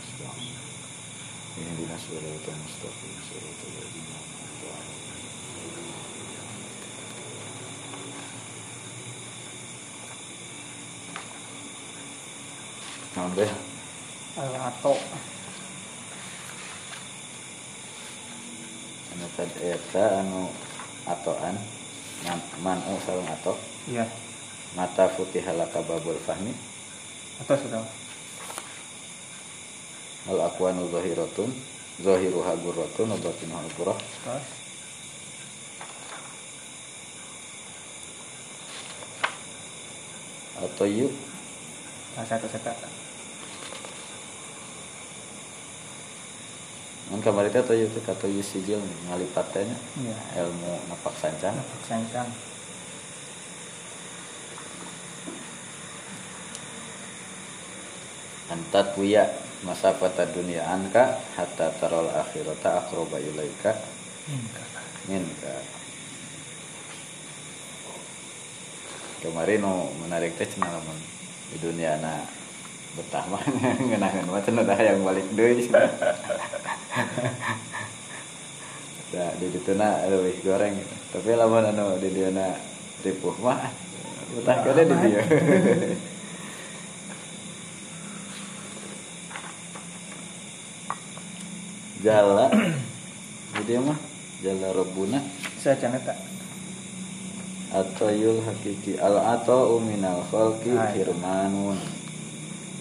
نستعين اهدنا الصراط المستقيم صراط الذين أنعمت عليهم Nambah Al-Ato anu tadi eta anu atoan man- manu sareng ato Iya mata futihalaka babul fahmi. Atau sudah? Wal aqwanu zahiratun zahiruha gurratun wa batinuha gurrah. Terus? Atau yuk. Nah satu satu mun kamari teh atau yuk atau yuk sijil ngalipat teh nya. Iya. Ilmu napak sancang Sancang antat wiya masafata dunia anka hatta taral akhirata aqraba ilaika minka kemarin no menarik teh lamun di dunia na betah mah ngeunangan mah cenah dah yang balik deui Ya, di ditu na leuwih goreng gitu. Tapi lamun anu di dieu na ripuh mah betah kene di dieu. Jala. Di dieu mah jala rebuna Saya jangan tak atayul hakiki. Al atau minal khalqi firmanun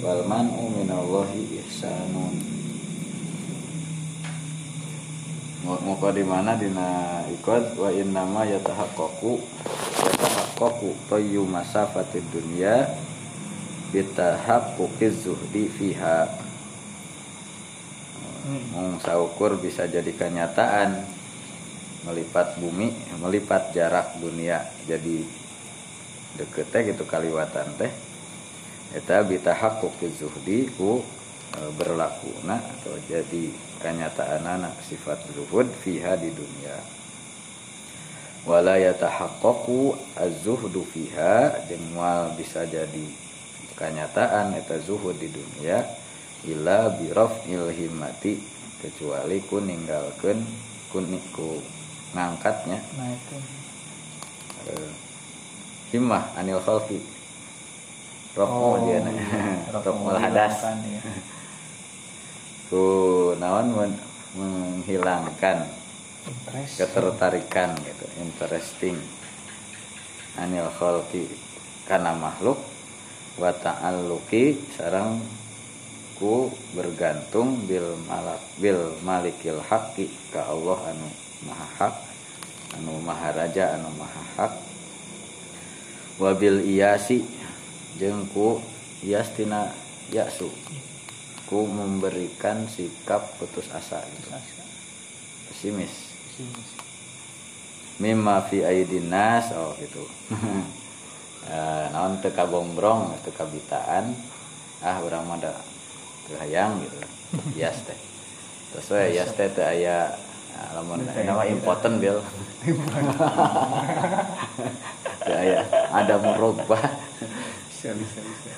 wal man'u minallahi ihsanun. Mau di mana dina ikut? Wa innama yatahaqqaqu yatahaqqaqu tayyu masafatid dunya. Bitahaqquqiz zuhdi fiha Mung saukur bisa jadi kenyataan. Melipat bumi melipat jarak dunia jadi deket teh gitu kaliwatan teh. Eta bitahaqquqiz zuhdi ku e, berlakuna atau jadi kenyataan anak sifat zuhud fiha di dunia. Wala yatahaqqaqu az-zuhdu fiha jeung bisa jadi kenyataan eta zuhud di dunia illa biraf'il himmati kecuali ku ninggalkeun ku, ku ngangkatnya. Nah itu. Eh, himmah anil khalqi. Roh dia. na roh hadas. dihilangkan, ya. ku naon men- menghilangkan ketertarikan gitu interesting. Anil khalqi karena makhluk wa ta'alluqi sarang ku bergantung bil malak bil malikil haqqi ka Allah anu maha hak anu maha raja anu maha hak wa bil iyasi jeung ku iyas tina yasu ku memberikan sikap putus asa. Gitu pesimis. Mimma fi aidin nas oh gitu. Eh, naon teu kabombrong teu kabitaan ah urang mah hayang gitu. Yes teh. Terus we yes teh teu aya ah, lamun nama important bil. Aya ada murubah Bisa bisa bisa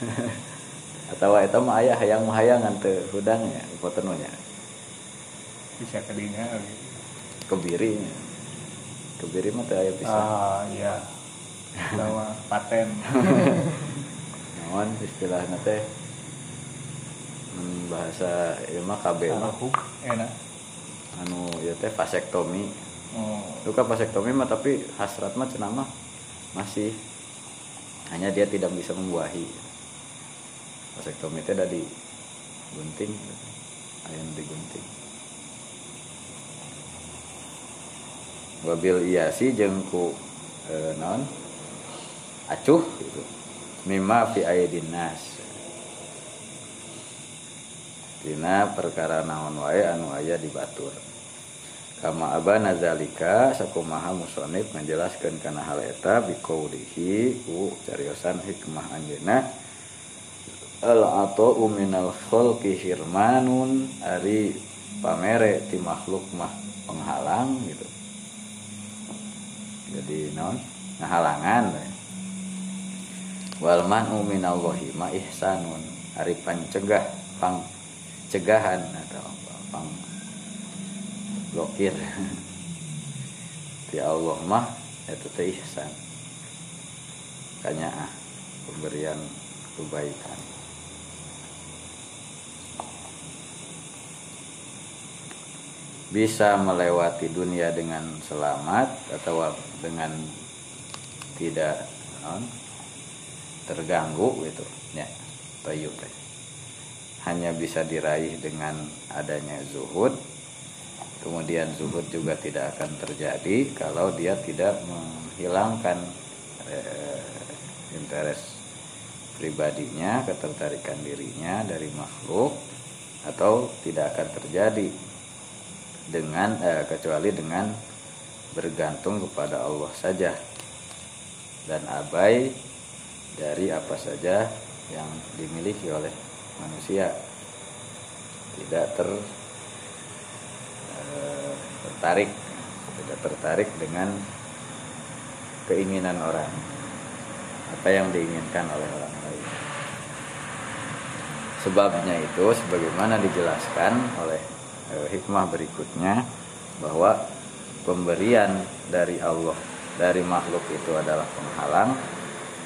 atau eta mah aya hayang mah hayangan teu hudang ya important nya. Bisa kedinga kebiri kebiri mah teu aya bisa. Ah iya. Bawa paten. Naon istilahna teh Hmm, bahasa ieu mah KB mah. Enak. Anu ieu teh vasektomi. Oh. Luka vasektomi mah tapi hasrat mah cenah mah masih. Hanya dia tidak bisa membuahi. Vasektomi teh da di gunting. Aya nu digunting wabil iyasi jeung ku eh, naon? Acuh gitu. Mimma fi dina perkara naon wae anu aya di batur kama abana zalika sakumaha musonib menjelaskan kana hal eta biqaulihi u cariosan hikmah anjeunna. Al atau minal khalqi hirmanun ari pamere ti makhluk mah penghalang gitu. Jadi non ngahalangan wal man'u minallahi ma ihsanun ari pancegah pang cegahan atau pang blokir. Di Allah mah itu teh ihsan. Kanya ah pemberian kebaikan. Bisa melewati dunia dengan selamat atau dengan tidak terganggu gitu. Ya tayyub hanya bisa diraih dengan adanya zuhud. Kemudian zuhud juga tidak akan terjadi kalau dia tidak menghilangkan eh, interest pribadinya ketertarikan dirinya dari makhluk atau tidak akan terjadi dengan eh, kecuali dengan bergantung kepada Allah saja. Dan abai dari apa saja yang dimiliki oleh manusia tidak ter eh, tertarik tidak tertarik dengan keinginan orang apa yang diinginkan oleh orang lain sebabnya itu sebagaimana dijelaskan oleh eh, hikmah berikutnya bahwa pemberian dari Allah dari makhluk itu adalah penghalang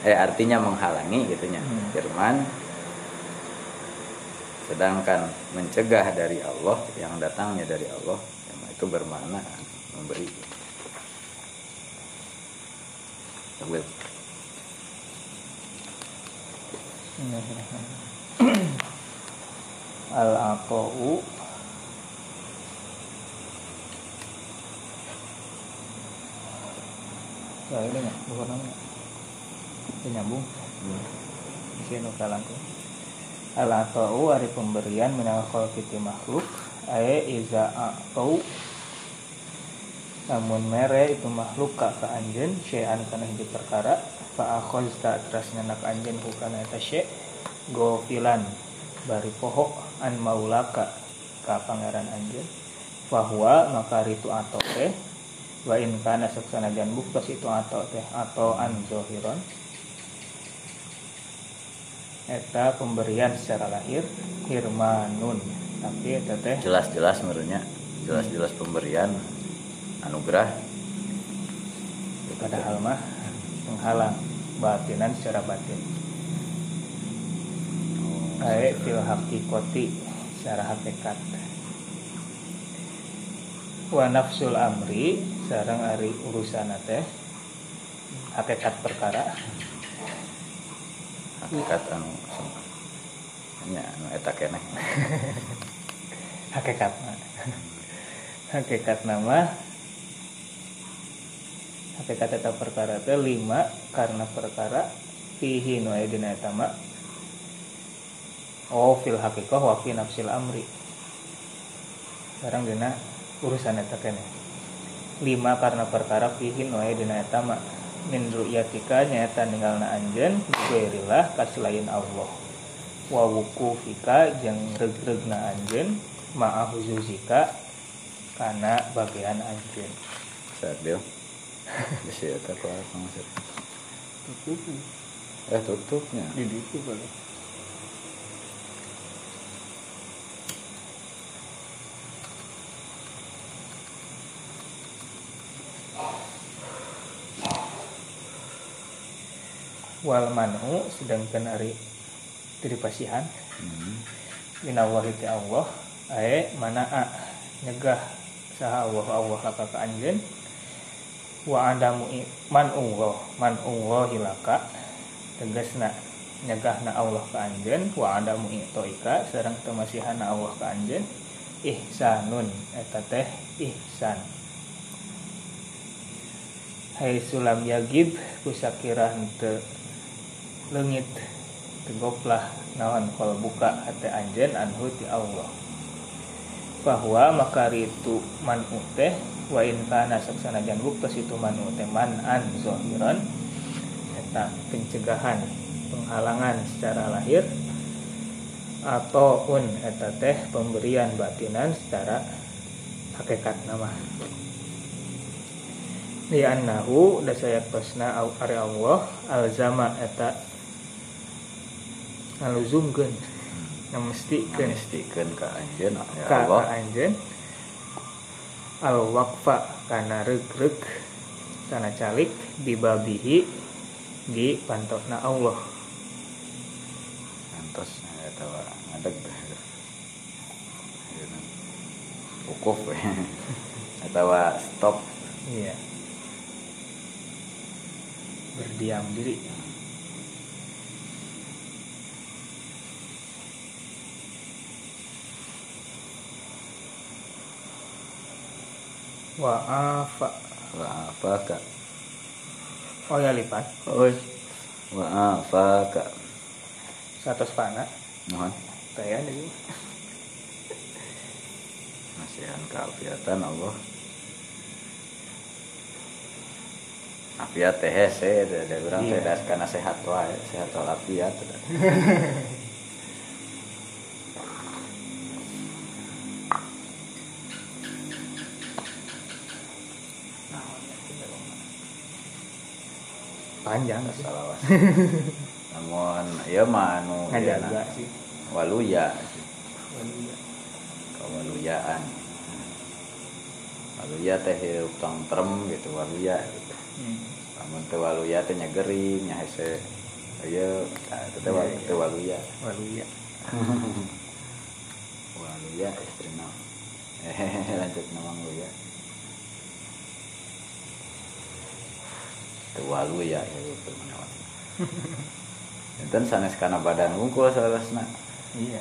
eh artinya menghalangi gitunya hmm. firman sedangkan mencegah dari Allah yang datangnya dari Allah itu bermakna memberi. Ambil. al aqau ya ini bukan namanya ini nyambung. Di sini kalangku al aqau ari pemberian minal khalqiti makhluk ae iza aqau namun mere itu makhluk ka ka anjeun syai'an kana hiji perkara fa akhazta teras nyanak anjeun ku kana eta syai' gofilan bari poho an maulaka ka pangeran anjeun. Bahwa maka itu atau teh wa in kana saksana jan buktos itu atau teh atau an zohiron eta pemberian secara lahir hirmanun tapi eta teh jelas-jelas menurutnya jelas-jelas pemberian anugerah. Padahal mah menghalang batinan secara batin. Ae fil hakikoti secara hakikat. Wa nafsul amri sarang ari urusan teh hakikat perkara hakikat anu nya anu eta keneh. Hakikat hakikat nama. Hakikat eta perkara teh lima karena perkara fihi nu aya dina eta mah oh fil hakikah wa fi nafsil amri. Sekarang dina urusan eta keneh. Lima karena perkara fihin wae dina eta mah min ru'yatika nyaeta ninggalna anjeun guerilah ka selain Allah. Wa wukufika jeung regregna anjeun ma'a huzuzika kana bagian anjeun. Sadel bisa eta ku apa maksud. Tutup. Eh tutupnya. Di ditu boleh wal manhu sedangkan hari dari pasihan. Hmm. minallahi Allah ae mana a nyegah saha Allah Allah laka ka anjeun? Wa adamu man Allah man Allah hilaka tegasna nyegahna Allah ka anjeun. Wa adamu itoika sareng temasihana Allah ka anjeun. Ihsanun eta teh ihsan. Hai sulam yagib kusakira henteu leungit tegoplah naon kalau buka hati anjen anhu ti Allah. Bahwa makari itu manu teh wa in kana saksana jan buktos itu manu teh an zahiran eta pencegahan penghalangan secara lahir atau un eta teh pemberian batinan secara hakikat nama. Di annahu da saya pasna ari Allah alzama eta ngaluzumkeun ngamestikeun mestikeun ka anjeun ya ka Allah. anjeun. Al waqfa kana regreg kana calik bibabihi di pantokna Allah antos eta ngadeg ukuf atau stop. Iya. Berdiam diri wa afa wa afaka oh ya lipat. Oi wa afaka satu spana mohon. Kayak ini. Nasihan keafiatan Allah. Afiat teh hese ada orang teh kana sehat wae sehat walafiat nah panjang. Sih salawas namun ieu mah anu ngajaga ieu na, sih. Waluya. Kawaluyaan. Waluya teh hirup tongtrem gitu waluya. Gitu hmm. lamun teu waluya teh nyagering nya hese. Ieu tah eta teh Iya, wa- iya. teu waluya. Waluya. Waluya istrina. Eh lanjut nama waluya waluya ya menawan Enten sanes kana badan wungkul salasna iya.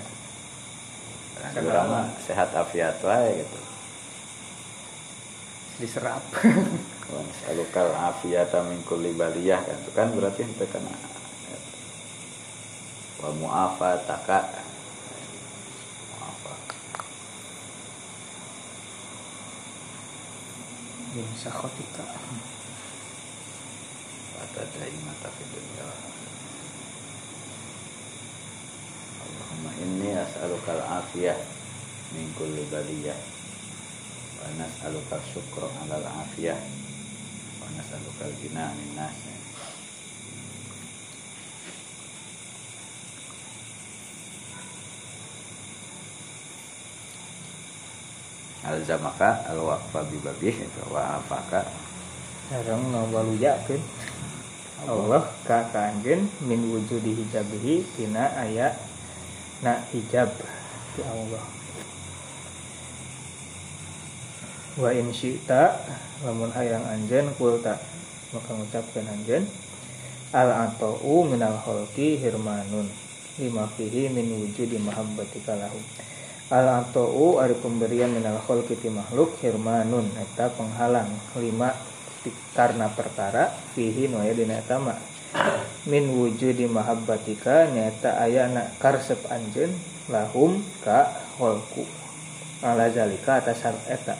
Karena sehat afiat wae gitu. Diserap. Wa nas'alukal afiyata min kulli baliyah kan. Itu kan berarti itu kena wa mu'afataka mu'afa bin sakhotika Fata daimata dunya wal akhirah. Allahumma inni as'alukal afiyah min kulli baliyah wa nas'alukal syukra 'alal afiyah. Wa nas'alukal ghina 'anil nas. Alzamaka alwaqfa bi babih wa afaka. Sarang ngawaluyakeun Allah ka kangen min wujudi hijabihi tina aya na hijab. Ti Allah. Wa in syi'ta lamun hayang anjeun kulta. Maka ngucapkeun anjeun al atau minal khalqi hirmanun lima fihi min wujudi mahabbatika lahu. Al atau ari pemberian minal khalqi ti makhluk hirmanun eta penghalang lima karena perkara fihi nu aya dina eta mah min wujudi mahabbatika nyata aya na karsep anjeun lahum ka khalqu ala zalika atas hal eta.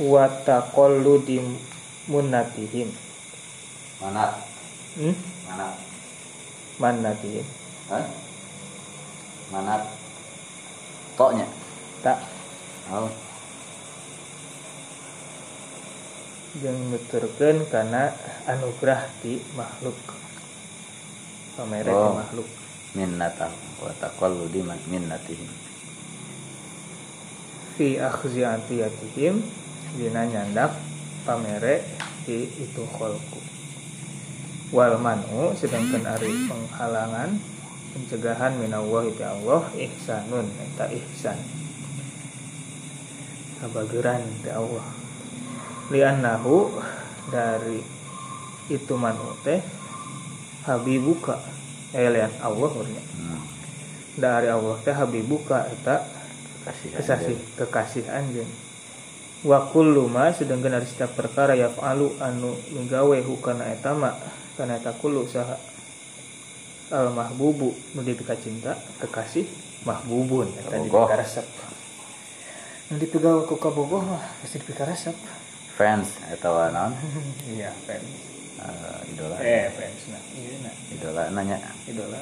Wa taqalludi munnatihim. Manat. Hmm? manat. Mannatihim Hah? manat. Toknya? Tak. Oh jeung nuturkeun kana anugerah ti makhluk. Pamere Oh. makhluk. Minnatan wa taqalludi man minnatihim. Fi akhzi atiyatihim dina nyandak pamere di itu kholku wal manu sedangkan ari penghalangan pencegahan minallah itu Allah ihsanun eta ihsan. Kabageran ti Allah liannahu dari itu manu teh habibuka. Eh lian Allah urnya hmm. dari Allah teh habibuka eta kasih kekasih kekasih anjeun. Wa kullu ma sedangkan dari setiap perkara yaf'alu anu migawe hukana etama kana eta kullu saha al mahbubu nu dipika cinta kekasih mahbubun eta Kabogoh. dipika resep. Nu dipegawe ku kabogoh mah pasti dipika resep fans eta naon iya fans. Eh, idola. Eh fans nah iya nah. Idola nanya. Idola.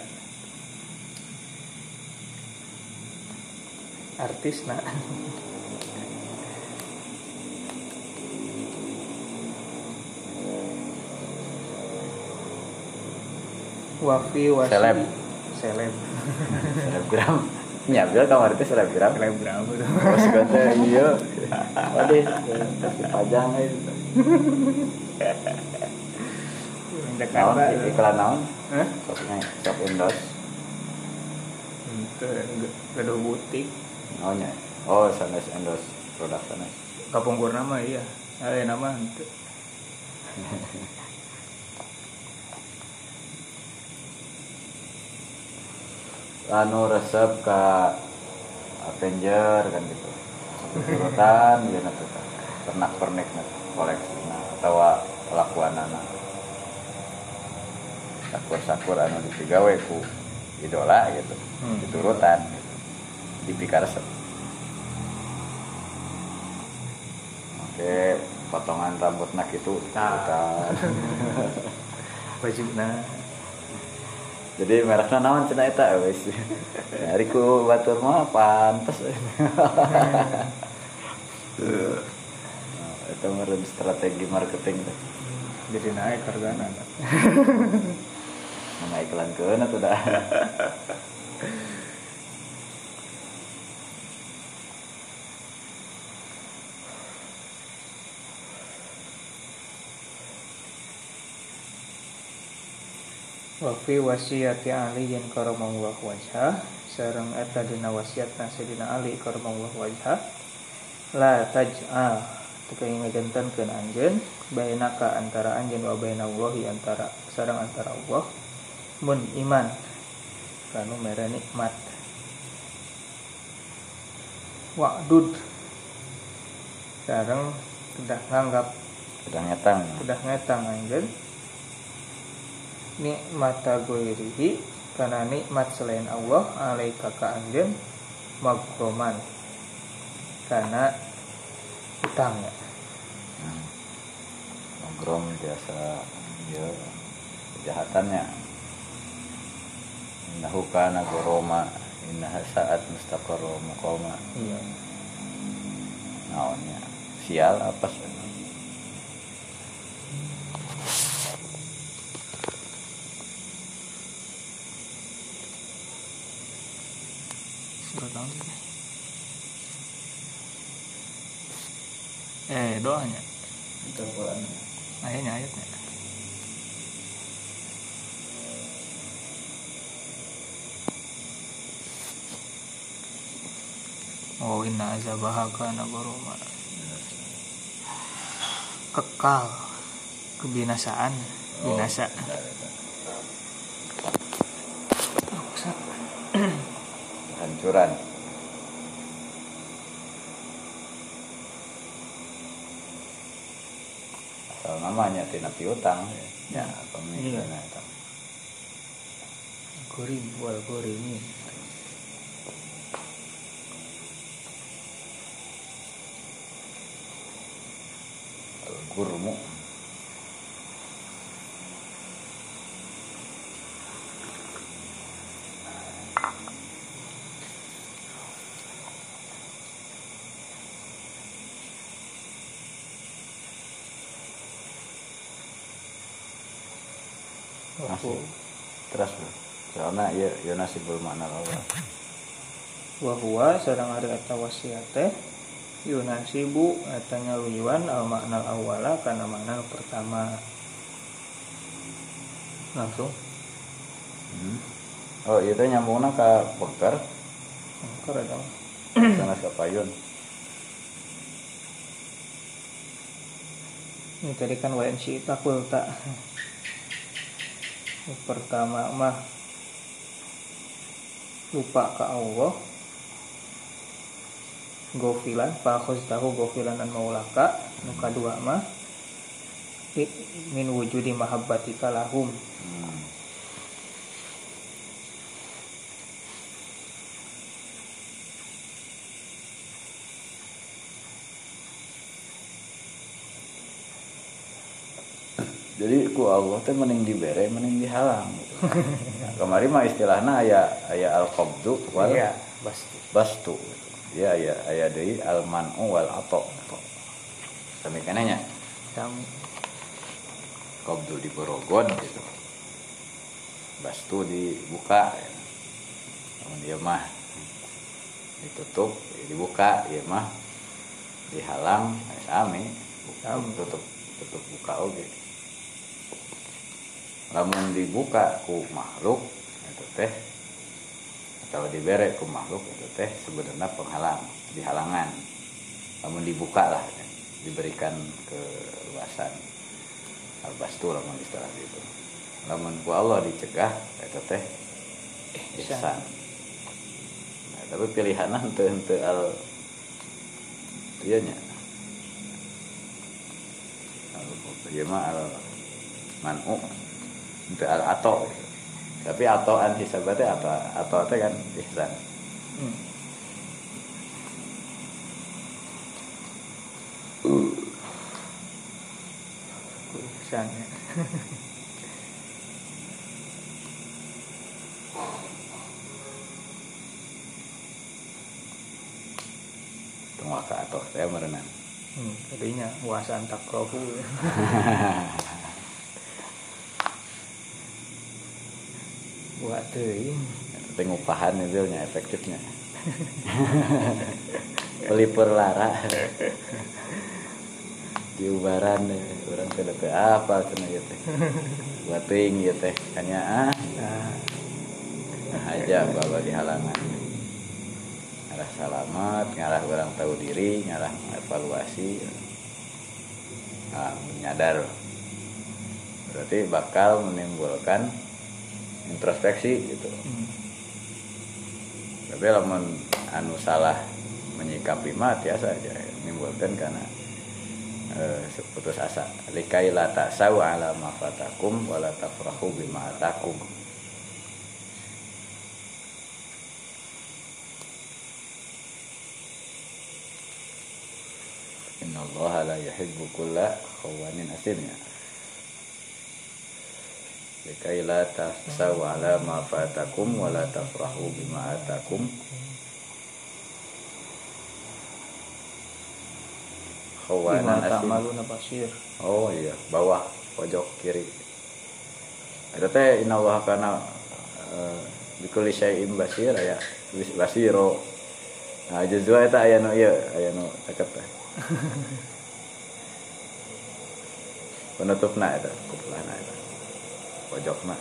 Artis nah. Wafi wasi Seleb. seleb. Selebgram nyambil kamar itu selebgram? Selebgram itu Bos kata iya. Waduh Kasih pajang Naon Jakarta iklan naon? Hah? Sopnya Sop Indos itu gaduh butik. Naonnya Oh Sanes Indos Produk Sanes Kapung Purnama iya. Ada nama itu Anu resep ke Avenger kan gitu. Urutan ya nanti Pernak pernik koleksi atau kelakuan anak sakur-sakur anu dipigawe ku idola gitu Hmm. diturutan gitu dipika resep. Oke potongan rambut nak itu Nah. baju nah jadi mereknya naon cina eta wis. Hari ku batur mah pantes. Itu meren strategi marketing teh. Jadi naik hargana Nama iklan ke atau dah Wafi wasiyati Ali yang karamullah wajah Sarang eta dina wasiat Sayyidina Ali karamullah wajah La taj'al Teka yang ngajantankeun anjeun Bainaka antara anjeun wa bainallahi antara sarang antara Allah. Mun iman Kanu mere nikmat. Wa'dud Sarang Kedah nganggap sudah ngetang. udah ngetang anjir nikmata goirihi karena nikmat selain Allah alaika ka anjeun maghroman karena utang. Ya Hmm. Nongkrong biasa ya kejahatannya. Innahu kana goroma Innaha saat mustaqarro muqama iya. Naonnya? Sial apa? sih surat tahun eh doanya. Itu Quran ayatnya ayatnya. Oh inna azabaha kana goroma Kekal. Kebinasaan. Binasa. Rusak. Hancuran Asal namanya tina piutang Ya. pemikiran Iya. itu. Gori wal gori ini gurmu soalnya ya ya nasibul makna Allah Wahua sarang hari eta wasiat teh Yunasibu eta ngawiwan al makna awala karena makna pertama. Langsung. Hmm. oh itu nyambungnya ke bekar keren dong. Sana ke payun ini tadi kan WNC takul tak. Pertama mah lupa ke Allah gofilan tahu gofilan an maulaka nu kadua mah min wujudi mahabbatika lahum hmm. jadi ku Allah teh mending dibere mending dihalang gitu. kemarin mah istilahnya aya aya al qabdu wal iya, bastu. bastu. Ya aya aya deui al manu wal ato. Sami kananya sami qabdu di borogon gitu. Bastu dibuka. Ya. namun dia mah ditutup dibuka dia mah dihalang. Sami buka tutup tutup buka oke okay lamun dibuka ku makhluk itu teh atau dibere ku makhluk itu teh sebenarnya penghalang dihalangan. Lamun dibuka lah kan? diberikan keluasan. Albastu lamun istilah itu lamun ku Allah dicegah itu teh ihsan. nah, tapi pilihan ente ente al iya nya? Al mah al manu ato tapi atoan hisabatnya atau atau itu kan ihsan hmm. ihsan ya. Tunggu atau saya merenang. Hmm, tadinya wasan takrohu. buat tuh pengupahan itu nya efektifnya. Beli perlara diubaran deh orang tidak ke apa cina gitu. Buat ting gitu teh. Hanya ah. Nah aja bawa di halangan. Ngarah selamat ngarah orang tahu diri ngarah evaluasi nah, menyadar. Berarti bakal menimbulkan introspeksi gitu. Hmm. tapi lamun anu salah menyikapi mati biasa aja menimbulkan karena seputus asa. Likai la ta'sau ala ma fatakum wa la tafrahu bima atakum. Inna Allah la yuhibbu kulla khawanin asimnya likai la tahsaw ala ma fatakum wa la tafrahu bima atakum. Khawanan asim. oh iya bawah pojok kiri. Itu teh inna Allah kana uh, bikuli syai'im basir ya basiro. Nah jazwa eta aya nu ieu aya nu deket teh. Penutupna eta kupulana eta pojok mah.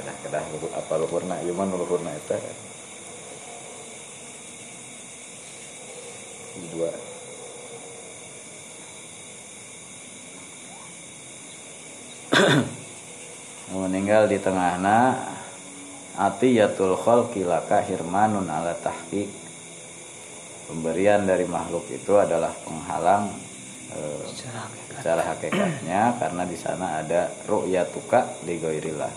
Kedah kedah apa luhurna ieu mah luhurna eta. Dua. Meninggal di tengahna atiyatul khalqi laka hirmanun ala tahqiq. Pemberian dari makhluk itu adalah penghalang Eh, secara, hakikatnya karena di sana ada ru'yatuka li ghairillah.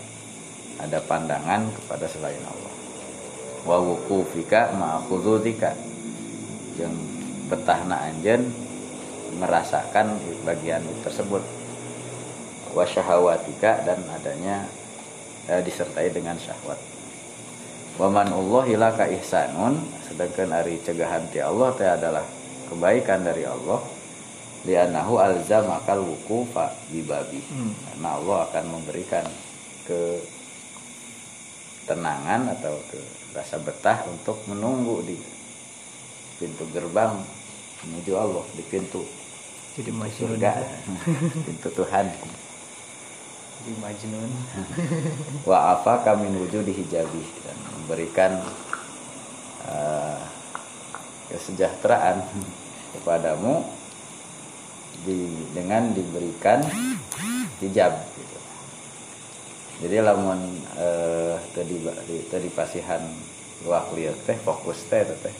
Ada pandangan kepada selain Allah. Wa wuqufika ma'khudzutika. Yang betahna anjen merasakan bagian tersebut. Wa syahawatika dan adanya eh, disertai dengan syahwat. Waman Allah hilaka ihsanun sedangkan hari cegahan ti Allah teh adalah kebaikan dari Allah li'annahu alzamakal wukufa bibabi hmm. karena Allah akan memberikan ke tenangan atau ke rasa betah untuk menunggu di pintu gerbang menuju Allah di pintu jadi surga pintu Tuhan. Jadi majnun. Wa apa kami menuju dihijabi dan memberikan uh, kesejahteraan kepadamu di dengan diberikan hijab gitu. Jadi lamun eh tadi tadi pasihan luak lihat teh fokus teh teh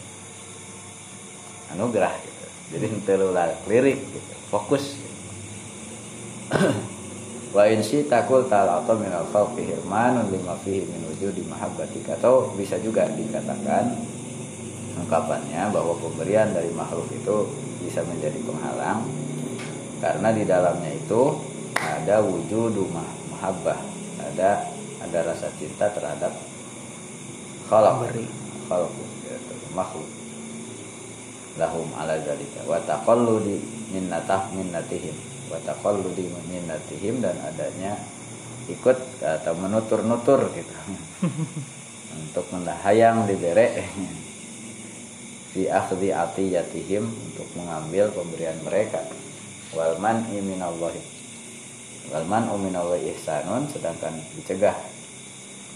anugerah gitu. Jadi telu lirik gitu fokus. Wa in si takul atau min al khalqi hirmanun lima fihi min wujudi mahabbatika atau bisa juga dikatakan ungkapannya bahwa pemberian dari makhluk itu bisa menjadi penghalang karena di dalamnya itu ada wujudu mahabbah. Ada ada rasa cinta terhadap khalaq. Khalq makhluk. Lahum ala zalika wa taqalludi minnatah minnatihim. Wa taqalludi minnatihim dan adanya ikut atau menutur-nutur gitu. Untuk mendahayang dibere fi akhdhi atiyatihim untuk mengambil pemberian mereka walman iminallahi walman uminallahi ihsanun sedangkan dicegah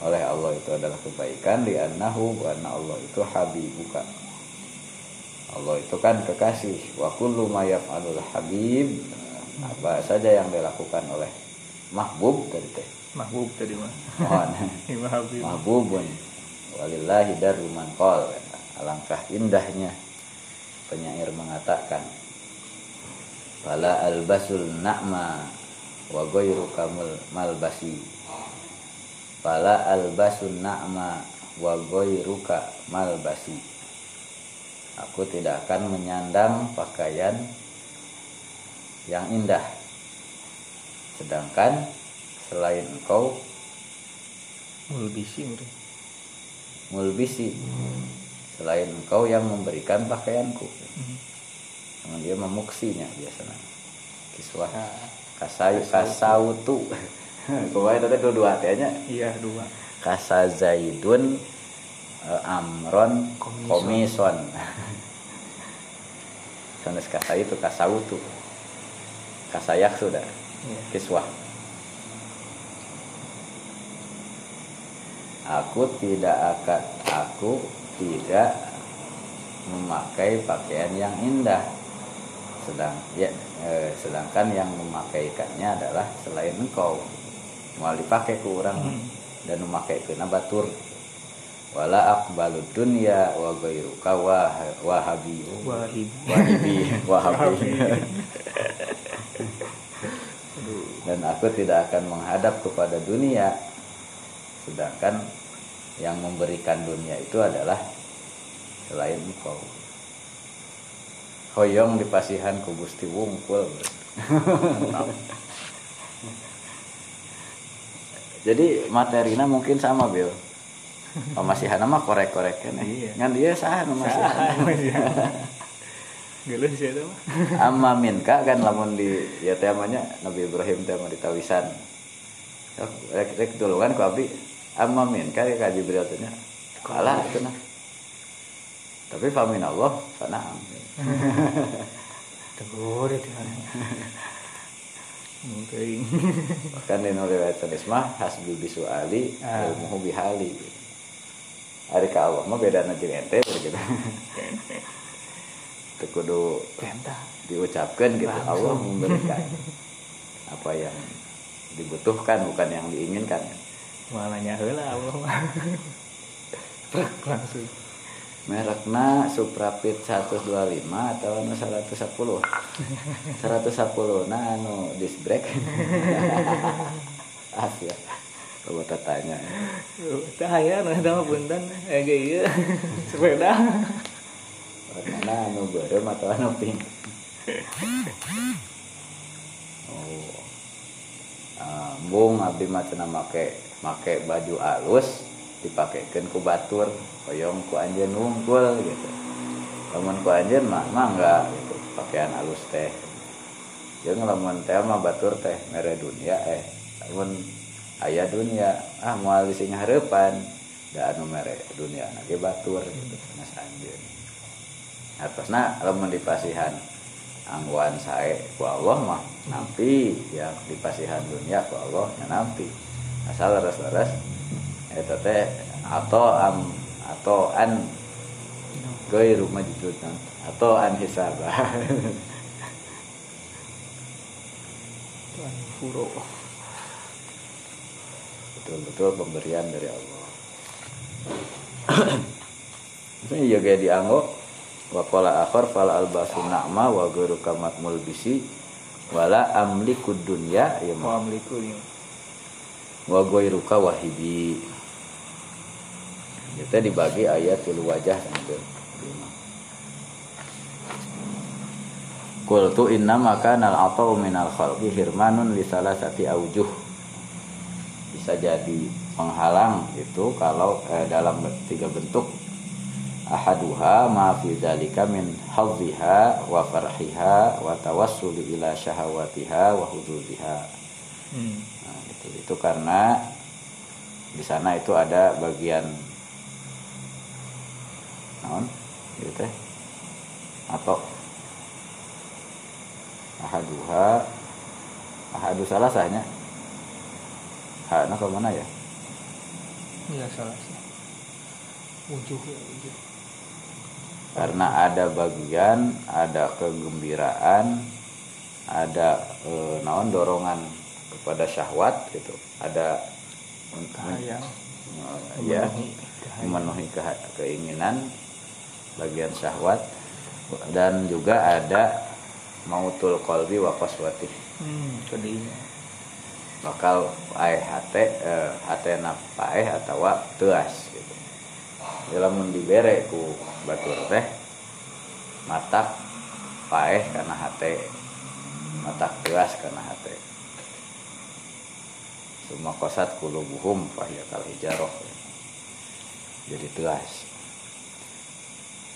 oleh Allah itu adalah kebaikan di annahu karena Allah itu habibuka. Allah itu kan kekasih. Wa kullu ma yaf'alul habib. Apa saja yang dilakukan oleh mahbub tadi teh. Mahbub tadi mah. Mahbubun. Walillahi daru man qol alangkah indahnya penyair mengatakan fala albasul na'ma wa ghairu kamul malbasi fala albasun na'ma wa ghairuka malbasi Aku tidak akan menyandang pakaian yang indah. Sedangkan selain engkau mulbisi mulbisi selain engkau yang memberikan pakaianku. Hmm. Dia memuksinya biasanya. Kiswah kasayu kasautu. Kemarin tadi dua dua nya. Iya dua. Kasa Zaidun uh, Amron Komison. Sanes kasa itu kasautu kasayak sudah yeah. kiswah aku tidak akan aku tidak memakai pakaian yang indah sedang ya eh, sedangkan yang memakaikannya adalah selain engkau. Mau dipakai ke orang hmm. dan memakai ke nabatur wala akbalu dunya wa ghairuka wa wahabi. Wahibi wahabi. Dan aku tidak akan menghadap kepada dunia. Sedangkan yang memberikan dunia itu adalah selain engkau hoyong di pasihan ku Gusti Wungkul jadi materinya mungkin sama Bill Hana mah korek-korek kan iya. ngan dia sah Mamasihan Gelus ya itu mah. Amma minka kan lamun di ya temanya Nabi Ibrahim tema di tawisan. Rek rek dulu kan ku abdi amma minka ya ka Jibril teh kalah nah. Tapi famin Allah fana'am. Tegur itu kan. Mungkin. Bahkan di riwayat mah hasbi bisu ali ah. ilmuhu bihali. Hari ke Allah mah beda nanti ente gitu itu kudu diucapkan gitu Allah memberikan apa yang dibutuhkan bukan yang diinginkan malahnya lah Allah langsung merekna Suprapit 125 atau 110 110 nah anu disc brake ah ya Coba tanya. Cahaya nah tahu punten eh iya sepeda. Warna anu berem atau anu pink. Oh. Ambung abdi mah cenah make make baju alus dipakekeun ku batur hoyong ku anjeun wungkul gitu. Lamun ku anjeun mah mah enggak gitu. Pakaian alus teh. Jeung lamun teh mah batur teh mere dunia eh. Lamun ayah dunia ah mau sing harapan da anu mere dunia nage batur gitu nas anjeun. Atasna lamun dipasihan angguan sae ku Allah mah nampi. Yang dipasihan dunia ku Allah ya nampi. Asal leres-leres eta teh atau am atau an rumah majudan atau an hisabah. Tuhan furo. Betul-betul pemberian dari Allah. Ini juga dianggap wa qala akhar fal albasu na'ma wa ghairu kamat mulbisi wala amliku dunya. Ya wa amliku ya wa ghairuka wahibi kita dibagi ayatul wajah itu Qultu inna maka nal atau minal khalqi hirmanun li salasati aujuh bisa jadi penghalang itu kalau eh, dalam tiga bentuk ahaduha ma fi dzalika min hadhiha wa farhiha wa tawassuli ila syahawatiha wa hududiha. Hmm. Nah, itu itu karena di sana itu ada bagian naon gitu teh. Atau. Ahaduha. Ahadu salah sahnya. Ha nah ke mana ya? Iya salah sih. Ujuh ya ujuh karena ada bagian ada kegembiraan ada e, naon dorongan kepada syahwat gitu. Ada Kahayang. ya memenuhi ke, keinginan bagian syahwat. Dan juga ada mautul kolbi wa qaswati. Hmm, bakal ae hate eh, hate na paeh atau teas gitu. Dalam dibere ku batur teh matak paeh karena hate matak gelas karena hate. Semua kosat kulubuhum fahya kal hijaroh jadi telas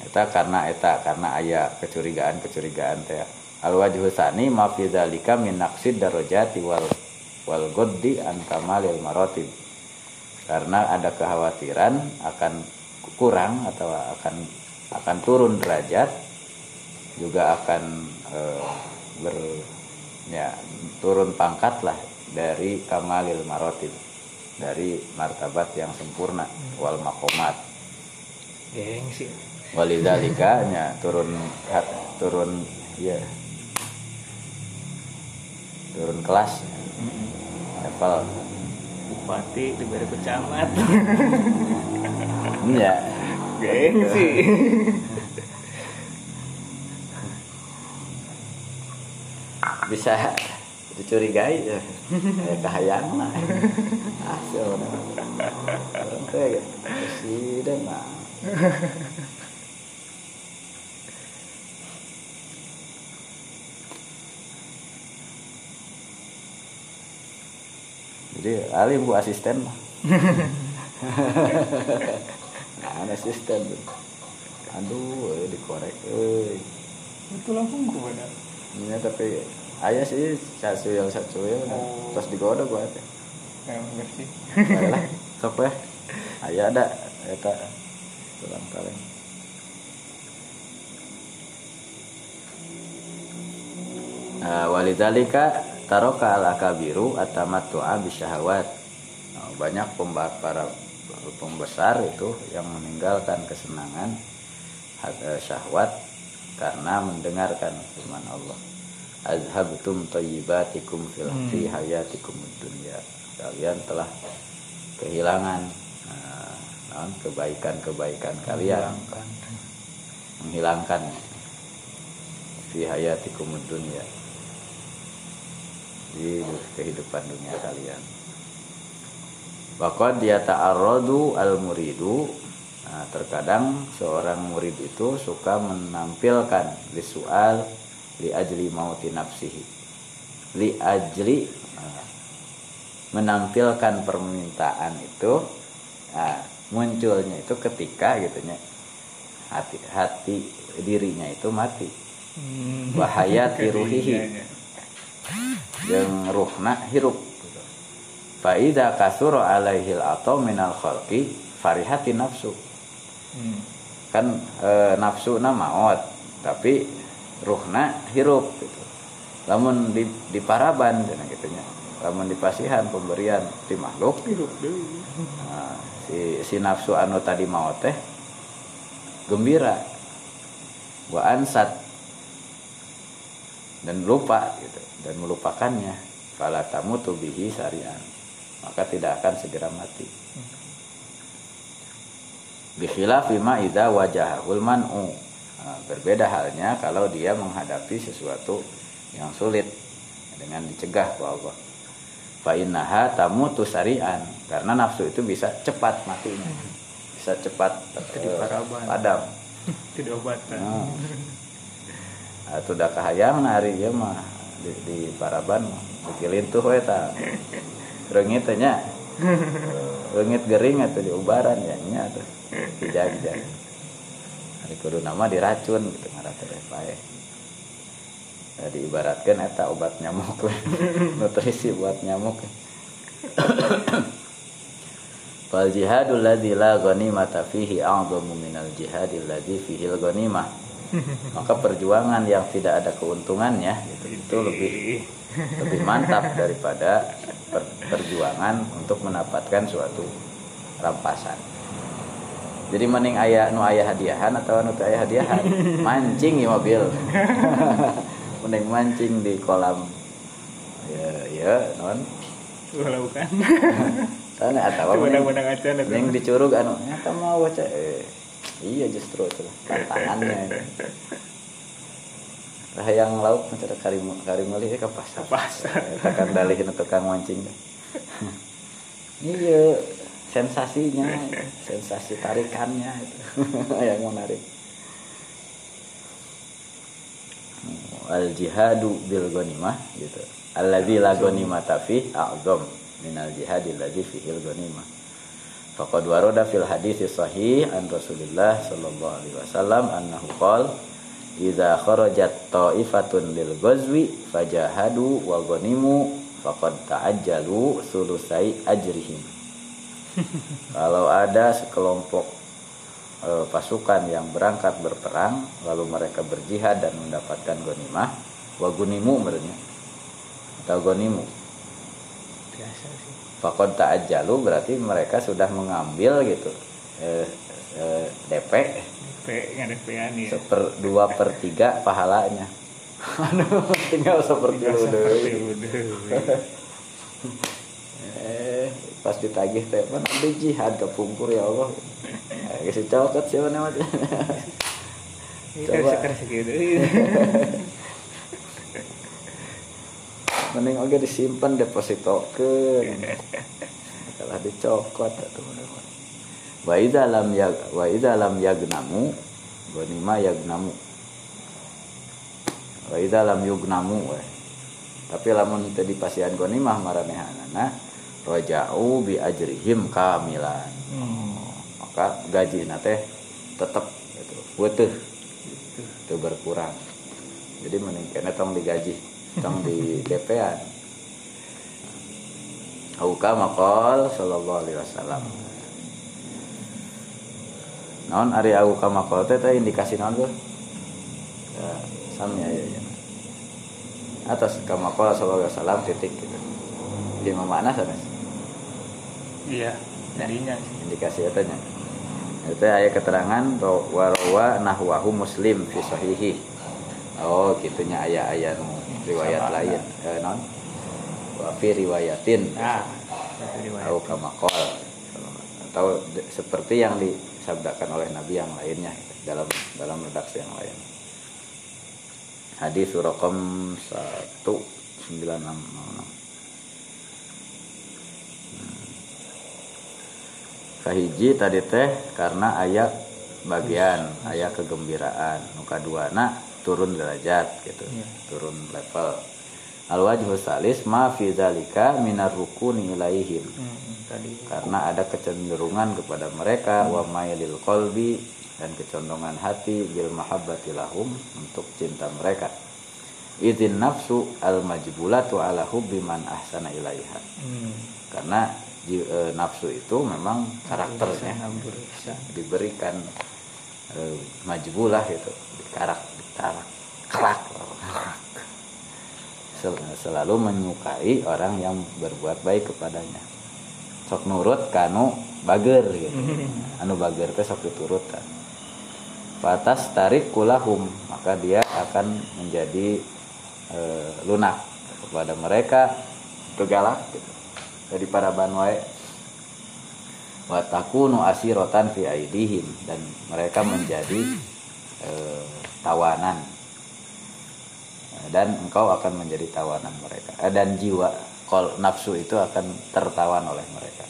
eta karena eta karena ayah kecurigaan kecurigaan teh. Al wajhu sani ma fi dzalika min naqsid darajati wal wal goddi an kamalil maratib karena ada kekhawatiran akan kurang atau akan akan turun derajat juga akan e, ber ya turun pangkat lah dari kamalil marotib dari martabat yang sempurna wal makomat. Gengsi walidalika nya turun turun ya turun kelas. Level. Bupati diberi pecamat. Iya. Gengsi bisa dicurigai ya. Kahayang lah asal presiden lah jadi alim bu asisten mah. Nah asisten aduh eh, dikorek eh. Itu langsung gue benar ya tapi ayah sih satu yang satu ya. Oh. terus digoda gua teh ya bersih. Lah sok ya ayah ada eta tulang kaleng. Nah, walidalika taroka al akabiru atamattu'a bisyahawat. Nah, banyak para pembesar itu yang meninggalkan kesenangan eh, syahwat karena mendengarkan firman Allah. Azhabtum tayyibatikum fil hmm. fi hayatikum dunya. Kalian telah kehilangan uh, kebaikan-kebaikan kalian. Menghilangkan fi hayatikum dunya di kehidupan dunia kalian Waqad dia ta'arradu al-muridu Nah, terkadang seorang murid itu suka menampilkan visual li ajli mauti nafsihi. Li ajli nah, menampilkan permintaan itu nah, munculnya itu ketika gitu hati hati dirinya itu mati. Hmm. Bahaya tiruhihi. Yang ruhna hirup Faida kasuro alaihil atau minal khalqi farihati nafsu. Hmm. Kan e, nafsu na maut, tapi ruhna hirup gitu. Lamun di, di paraban gitu nya. Lamun di pasihan pemberian di makhluk hirup nah, si si nafsu anu tadi maut teh gembira. Wa ansat dan lupa gitu dan melupakannya fala tamutu bihi sarian maka tidak akan segera mati bikhilafi ma idza wajahul man'u Nah, berbeda halnya kalau dia menghadapi sesuatu yang sulit dengan dicegah ke Allah. Fa'innaha tamu tusarian karena nafsu itu bisa cepat matinya, bisa cepat eh, padam. Tidak obatan. Nah. Atau dah kahayang hari ieu mah di, di Paraban dikilin tuh we ta. Reungit teh nya. Reungit gering atau di ubaran ya nya tuh. Dijag-jag. Hari kudu nama diracun gitu teh bae. Ya, diibaratkan eta obat nyamuk nutrisi buat nyamuk Fal jihadul ladzi la ghanimata fihi a'dhamu minal jihadil ladzi fihi al ghanimah. Maka perjuangan yang tidak ada keuntungannya itu, itu lebih lebih mantap daripada per- perjuangan untuk mendapatkan suatu rampasan. Jadi mending ayah nu ayah hadiahan atau nu teu aya hadiahan? Mancing ya mobil. mending mancing di kolam ya ya non Walau kan. Atau Itu mending- dicurug anu, nyata mau eh, iya justru itu tantangannya. Nah, yang lauk macam karim karim malih ke pasar. Pasar. Takkan dalih nu tukang mancing. iya, sensasinya, sensasi tarikannya itu yang menarik. Al jihadu bil ghanimah gitu. Alladzi la ghanimata fi a'zam minal jihadil ladzi fihil ghanimah. Faqad warada fil hadis sahih an Rasulillah sallallahu alaihi wasallam annahu qala idza kharajat ta'ifatun lil ghazwi fajahadu wa ghanimu faqad ta'ajjalu sulusai ajrihim. Kalau ada sekelompok eh, pasukan yang berangkat berperang lalu mereka berjihad dan mendapatkan ghanimah wa gunimu merenya atau ghanimu Biasa. Fakon ta'ajjalu berarti mereka sudah mengambil gitu eh, eh, DP P ngadepean ya. seper dua per tiga pahalanya. Aduh, tinggal seperti udah. Eh, pas ditagih teh mana ada jihad ke pungkur ya Allah. Eh, kasih cokot mana mah. Ini Coba. Mending oke disimpan deposito ke. Kalau dicokot atuh. Wa idza lam ya wa idza lam yagnamu ghanima yagnamu. Wa idza lam yugnamu we. Tapi lamun teu dipasihan ghanimah maranehanana roja'u bi ajrihim kamilan. Hmm. Maka gaji teh tetep gitu. Weutuh itu berkurang jadi mending kena tong digaji tong di DP-an Auka makol sallallahu alaihi wasallam. Naon ari auka makol teh teh indikasi naon tuh? Ya samnya ya, ya. atas kamakol sallallahu alaihi wasallam titik gitu. Di mana sana. Iya, jadinya. sih. indikasi etanya itu ayat keterangan warawa nahwahu muslim fi sahihi oh gitunya ayat-ayat riwayat Sama. lain. Eh, non? Wa fi riwayatin Nah, riwayat. atau kamakol. Atau seperti yang disabdakan oleh nabi yang lainnya dalam dalam redaksi yang lain. Hadis surakom 1966 kahiji tadi teh karena ayat bagian ayat kegembiraan. Nuka dua nak turun derajat gitu Iya. turun level. Al wajhu salis ma fi zalika minar rukuni ilaihim. Hmm, tadi. Karena ada kecenderungan kepada mereka wa mailil qalbi dan kecondongan hati bil mahabbati lahum untuk cinta mereka. Idin nafsu al majbulatu ala hubbi man ahsana ilaiha. Hmm. karena e, nafsu itu memang karakternya diberikan e, majbulah gitu dikarak kerak. Sel- selalu menyukai orang yang berbuat baik kepadanya. Sok nurut kanu bager gitu. Anu bager teh sok diturutkan batas tarik kulahum maka dia akan menjadi e, lunak kepada mereka kegalak gitu. dari para banwae watakunu asirotan fi aidihim. Dan mereka menjadi eh, tawanan. Dan engkau akan menjadi tawanan mereka. Eh, dan jiwa kol nafsu itu akan tertawan oleh mereka.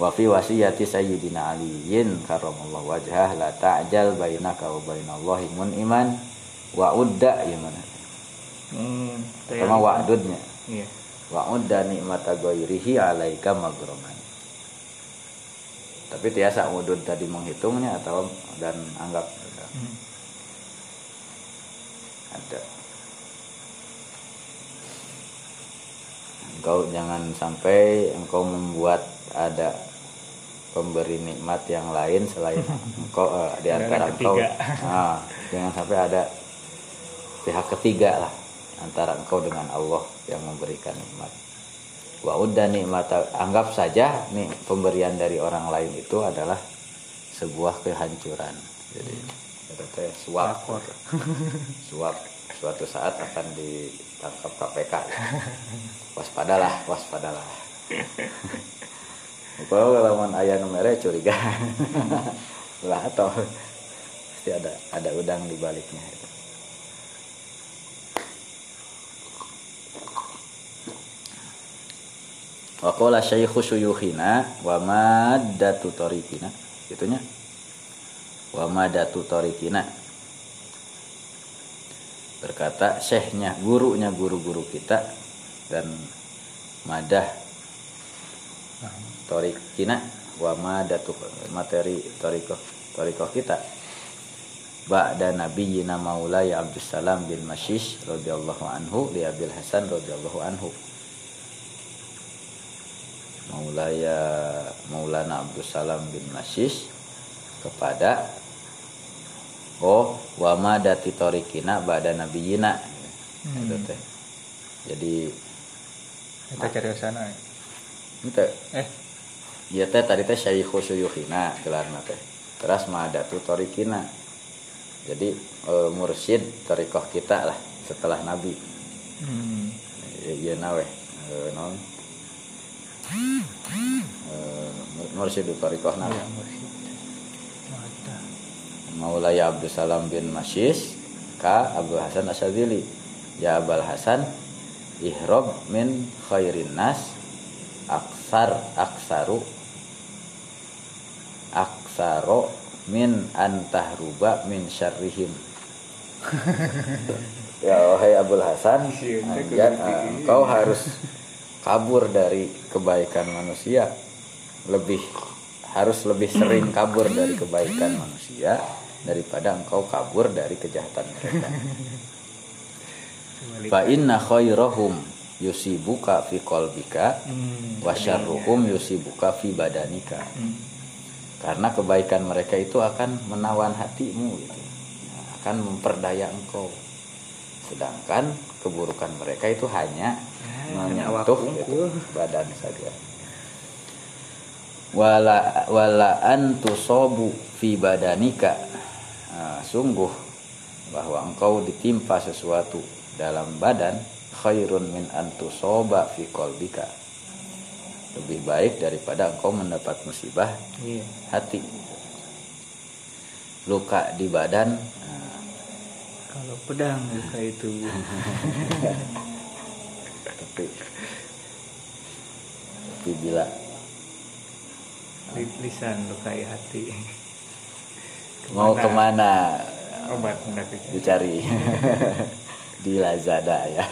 Wa fi wasiyati sayyidina aliyin karramallahu wajhah la ta'jal bainaka wa bainallahi mun iman wa udda. Gimana hmm, sama wa'dudnya. Iya. Wa udda nikmata ghairihi alaika maghraman tapi tiasa udud tadi menghitungnya atau dan anggap. Hmm. Ada. Engkau jangan sampai engkau membuat ada pemberi nikmat yang lain selain engkau eh, di antara engkau. Ketiga. Ah, jangan sampai ada pihak ketiga lah antara engkau dengan Allah yang memberikan nikmat. Wa udah nikmat anggap saja nih pemberian dari orang lain itu adalah sebuah kehancuran. Jadi itu teh suap. Suap. Suatu saat akan ditangkap KPK waspadalah waspadalah. Kalau lawan ayah nomere curiga. Lah atau pasti ada ada udang di baliknya. Itu. Wa qala syaikhu syuyukhina wa maddatu tariqina. Gitunya wa madatu torikina berkata syekhnya gurunya guru-guru kita dan madah torikina wa madatu materi toriko toriko kita. Ba'da nabiyina maulai Abdussalam bin Mashish radhiyallahu anhu li Abil Hasan radhiyallahu anhu. Maulaya Maulana Abdussalam bin Mashish kepada oh wama dati torikina ba'da nabiyina Hmm. Itu teh. jadi kita cari ke sana itu eh Iya teh tadi teh syaihu syuyukhina gelarna teh. Terus madatu torikina. Jadi e, mursyid torikoh kita lah setelah Nabi. hmm. Iya nawe. E, non. E, mursyid torikoh nabi. Ya Maulaya Abdul Salam bin Masyis ka Abu Hasan Asyadzili. Ya Abul Hasan ihrob min khairin nas aksar aksaru aksaro min antahruba min syarrihim. Ya wahai Abul Hasan Iya, anjan, eh, engkau harus kabur dari kebaikan manusia. Lebih harus lebih sering kabur dari kebaikan manusia daripada engkau kabur dari kejahatan mereka fa inna khairahum yusibuka fi qalbika hmm. wa syarruhum yusibuka fi badanika hmm. karena kebaikan mereka itu akan menawan hatimu gitu. Akan memperdaya engkau sedangkan keburukan mereka itu hanya Ya, awak menyentuh gitu, badan saja wala wala antusobu fi badanika Nah, sungguh bahwa engkau ditimpa sesuatu dalam badan khairun min antusoba fi kolbika lebih baik daripada engkau mendapat musibah iya. hati. Luka di badan nah, kalau pedang luka itu. Tapi tapi bila li- lisan lukai hati mau ke mana? Obat hendak itu dicari. Di Lazada ya.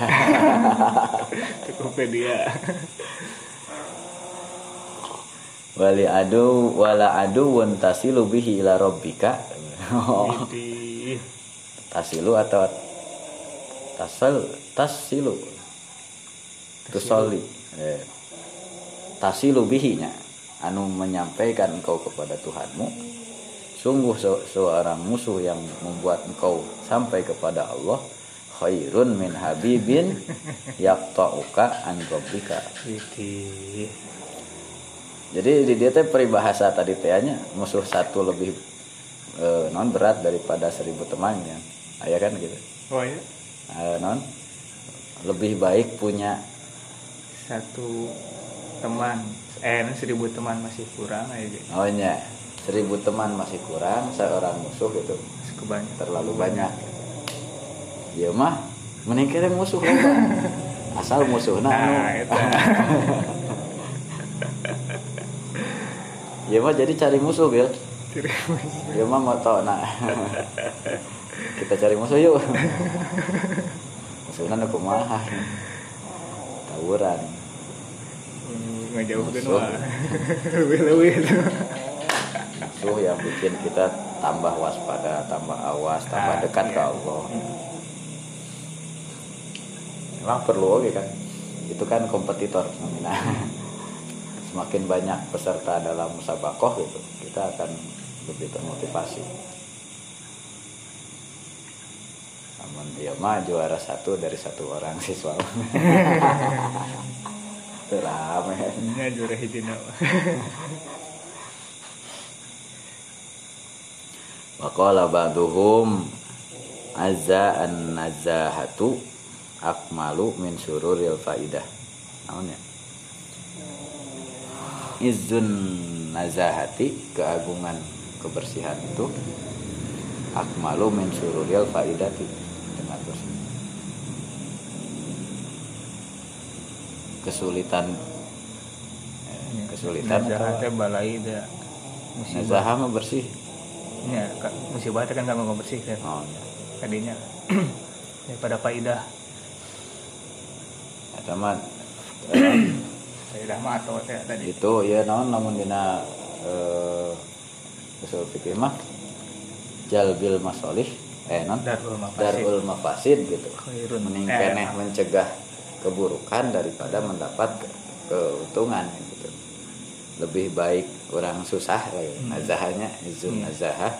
Tokopedia. Wali adu wala adu wan tasilu bihi ila rabbika. Oh, tasilu atau tasal tasilu. Tusoli eh, tasilu bihinya. Anu menyampaikan engkau kepada Tuhanmu sungguh se- seorang musuh yang membuat engkau sampai kepada Allah khairun min habibin yaqta'uka an rabbika. Jadi di dia teh peribahasa tadi tehnya musuh satu lebih eh, non berat daripada seribu temannya. Ayah kan gitu? Oh ya Eh, non? Lebih baik punya satu teman. Eh seribu teman masih kurang aja. Oh nya seribu teman masih kurang seorang musuh gitu. Kebanyakan terlalu banyak. Ya mah mending kirim musuh loba. asal musuh nah. Nah itu. Ya mah jadi cari musuh Bil. Ciri ya mah mau tau nah. Kita cari musuh yuk. Musuhnya nu kumaha. Tawuran. Ngejauhkan Musuh. wah lebih-lebih itu musuh yang bikin kita tambah waspada tambah awas tambah Ah, dekat ke iya. Allah. Memang perlu oke kan? Itu kan kompetitor. Nah, semakin banyak peserta dalam musabakoh gitu kita akan lebih termotivasi. Namun dia mah juara satu dari satu orang siswa. Itu rame. Ini juara hiji Waqala ba'duhum azza an nazahatu akmalu min sururil faidah. Naon ya? Izun nazahati keagungan kebersihan itu akmalu min sururil faidati dengan bersih. Kesulitan eh, kesulitan jahatnya balai da musibah nazahah mah bersih. Ya musibah itu kan gak mau bersih kan? Oh, ya. tadinya daripada faidah Eta mah faidah mah atau teh tadi. itu ya naon namun dina eh usul fikih mah jalbil masolih eh non darul mafasid. Darul mafasid gitu. Khairun. Mending Eh, keneh mencegah keburukan daripada mendapat ke- keuntungan gitu. Lebih baik orang susah eh, Hmm. nazahanya izun Iya. nazahah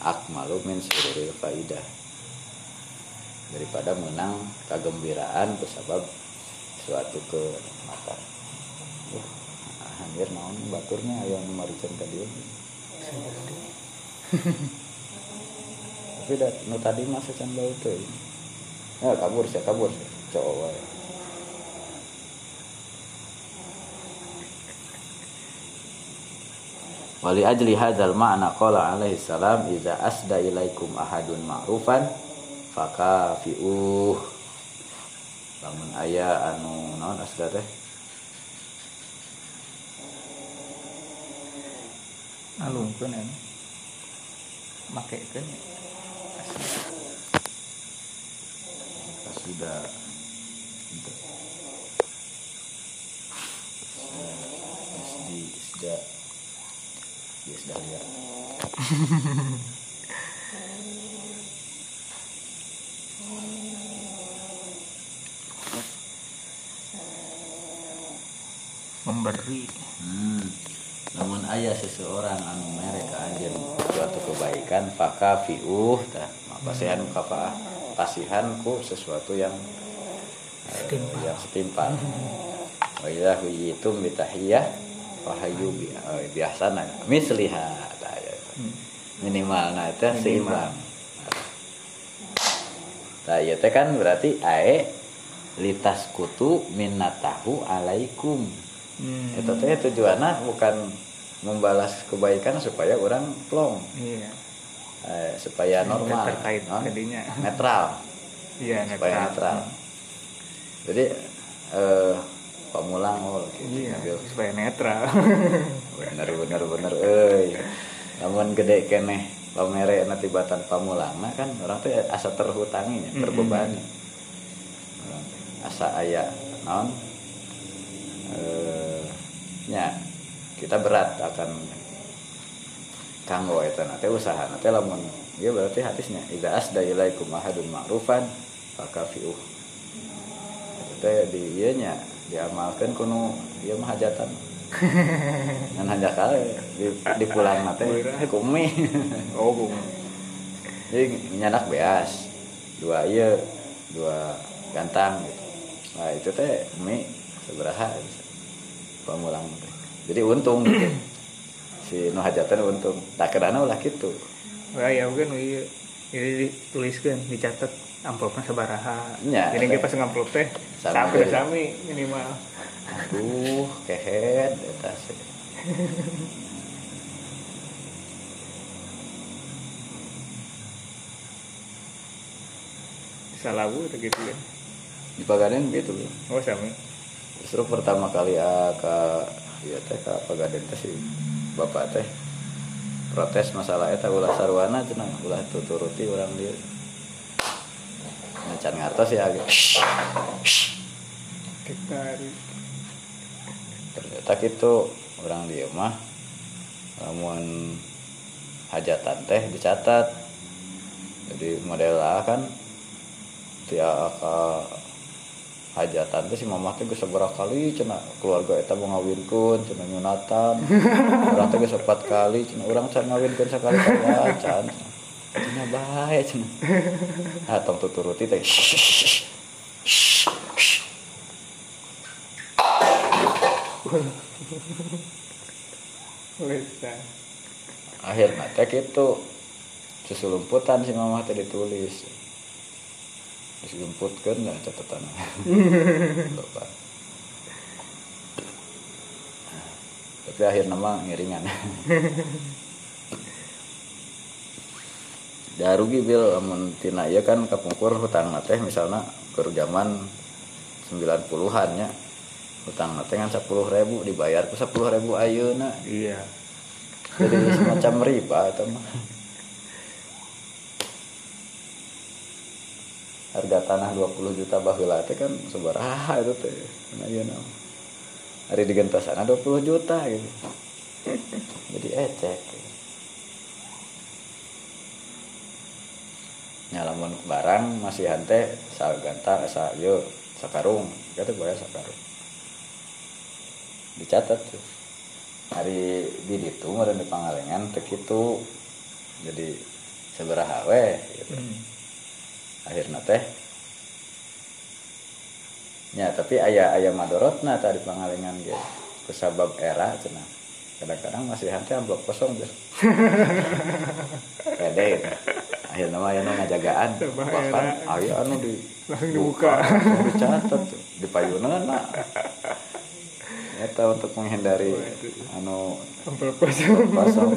akmalu min sururil faidah. Daripada menang kegembiraan kusabab suatu kenikmatan. Uh, hampir naon baturnya maricen ka dieu tapi da, nu tadi mah sacan bau teh. Ya kabur sih kabur sih cowok Wali ajli hadzal ma'na qala alaihi salam idza asda ilaikum ahadun ma'rufan fakafi'uh lamun aya anu naon asda teh? Alungkeun anu makekeun sudah di sudah sudah lihat memberi Hmm. Namun ayah seseorang anu mere ka anjeun suatu kebaikan faka fiuh tah pasihan kafa kasihan ku sesuatu yang eh, Setimpal. yang setimpal. Wa idza huyitum bi bi eh, biasana misliha tah ya. Hmm. Minimalna teh Minimal. seimbang. Nah, ieu teh kan berarti ae litas kutu minnatahu alaikum. Hmm. Itu teh tujuannya bukan membalas kebaikan supaya orang plong, iya eh, supaya normal, terkait non? tadinya netral, iya supaya netral. Jadi eh, pamulang oh, gitu. iya Gitu. supaya netral bener bener bener, euy. Namun gede keneh pamere nanti batan pamulang, nah kan orang tuh asa terhutangi, Mm-mm. terbebani, asa aya non eh, nya kita berat akan kanggo eta na teh usaha na teh lamun ieu berarti hadisnya idza asda ilaikum ahadun ma'rufan fakafiuh teh di ieu nya diamalkeun kuno ieu mah hajatan ngan hajat kali di, di pulang na teh Beurah. kumi oh bung jadi nyanak beas. Dua iya. Dua gantang gitu. Nah itu teh mie seberaha pamulang teh jadi untung gitu. Si nu hajatan untung. Tak kerana ulah gitu. Wah, ya mungkin iya. Ini dituliskan dicatat amplopnya sebaraha. Ya, jadi kita pas ngamplop teh. Sami. Udah sami minimal. Aduh kehead eta salawu atau gitu ya? Di pagaden gitu loh. oh sami. Justru pertama kali ah, ke ya teh ke pagaden teh si bapak teh. Protes masalah eta ulah sarwana cenah ulah tuturuti orang dia nah, can ngartos ya agak ditarik ternyata gitu orang dia mah lamun hajatan teh dicatat. Jadi model A kan tiap hajatan teh si mamah teh geus sabaraha kali cenah keluarga eta mau ngawinkeun cenah nyunatan. Urang teh geus kali cenah urang can ngawinkeun sakali kali acan cenah bae cenah ah tong tuturuti teh. Akhirnya teh gitu susulumputan si mamah teh ditulis. Disumputkan lah catatan Bapak. tapi akhir nama ngiringan da rugi bil. Amun tina ieu kan kapungkur hutang teh misalnya keur zaman 90-an nya hutang teh kan 10.000 dibayar ku 10.000 ayeuna. Iya. Jadi semacam riba itu mah. Harga tanah 20 juta baheula teh kan sabaraha itu teh. Nah ieu naon hari digentosana 20 juta gitu. Jadi ecek nyalamun barang masih hante saganta sa ieu sakarung. Kata bayar sakarung. Dicatat tuh. Hari di itu meureun di pangalengan kitu. Jadi sabaraha we gitu. Hmm. akhirnya teh ya tapi ayah ayah madorotna tadi pangalengan gitu kesabab era cenah. Kadang-kadang masih hante amplop kosong gitu pede gitu. Akhirnya mah anu ngajagaan. Tambah bahkan era. aya anu di Langsung dibuka. dicatat di payuneuna eta untuk menghindari anu kosong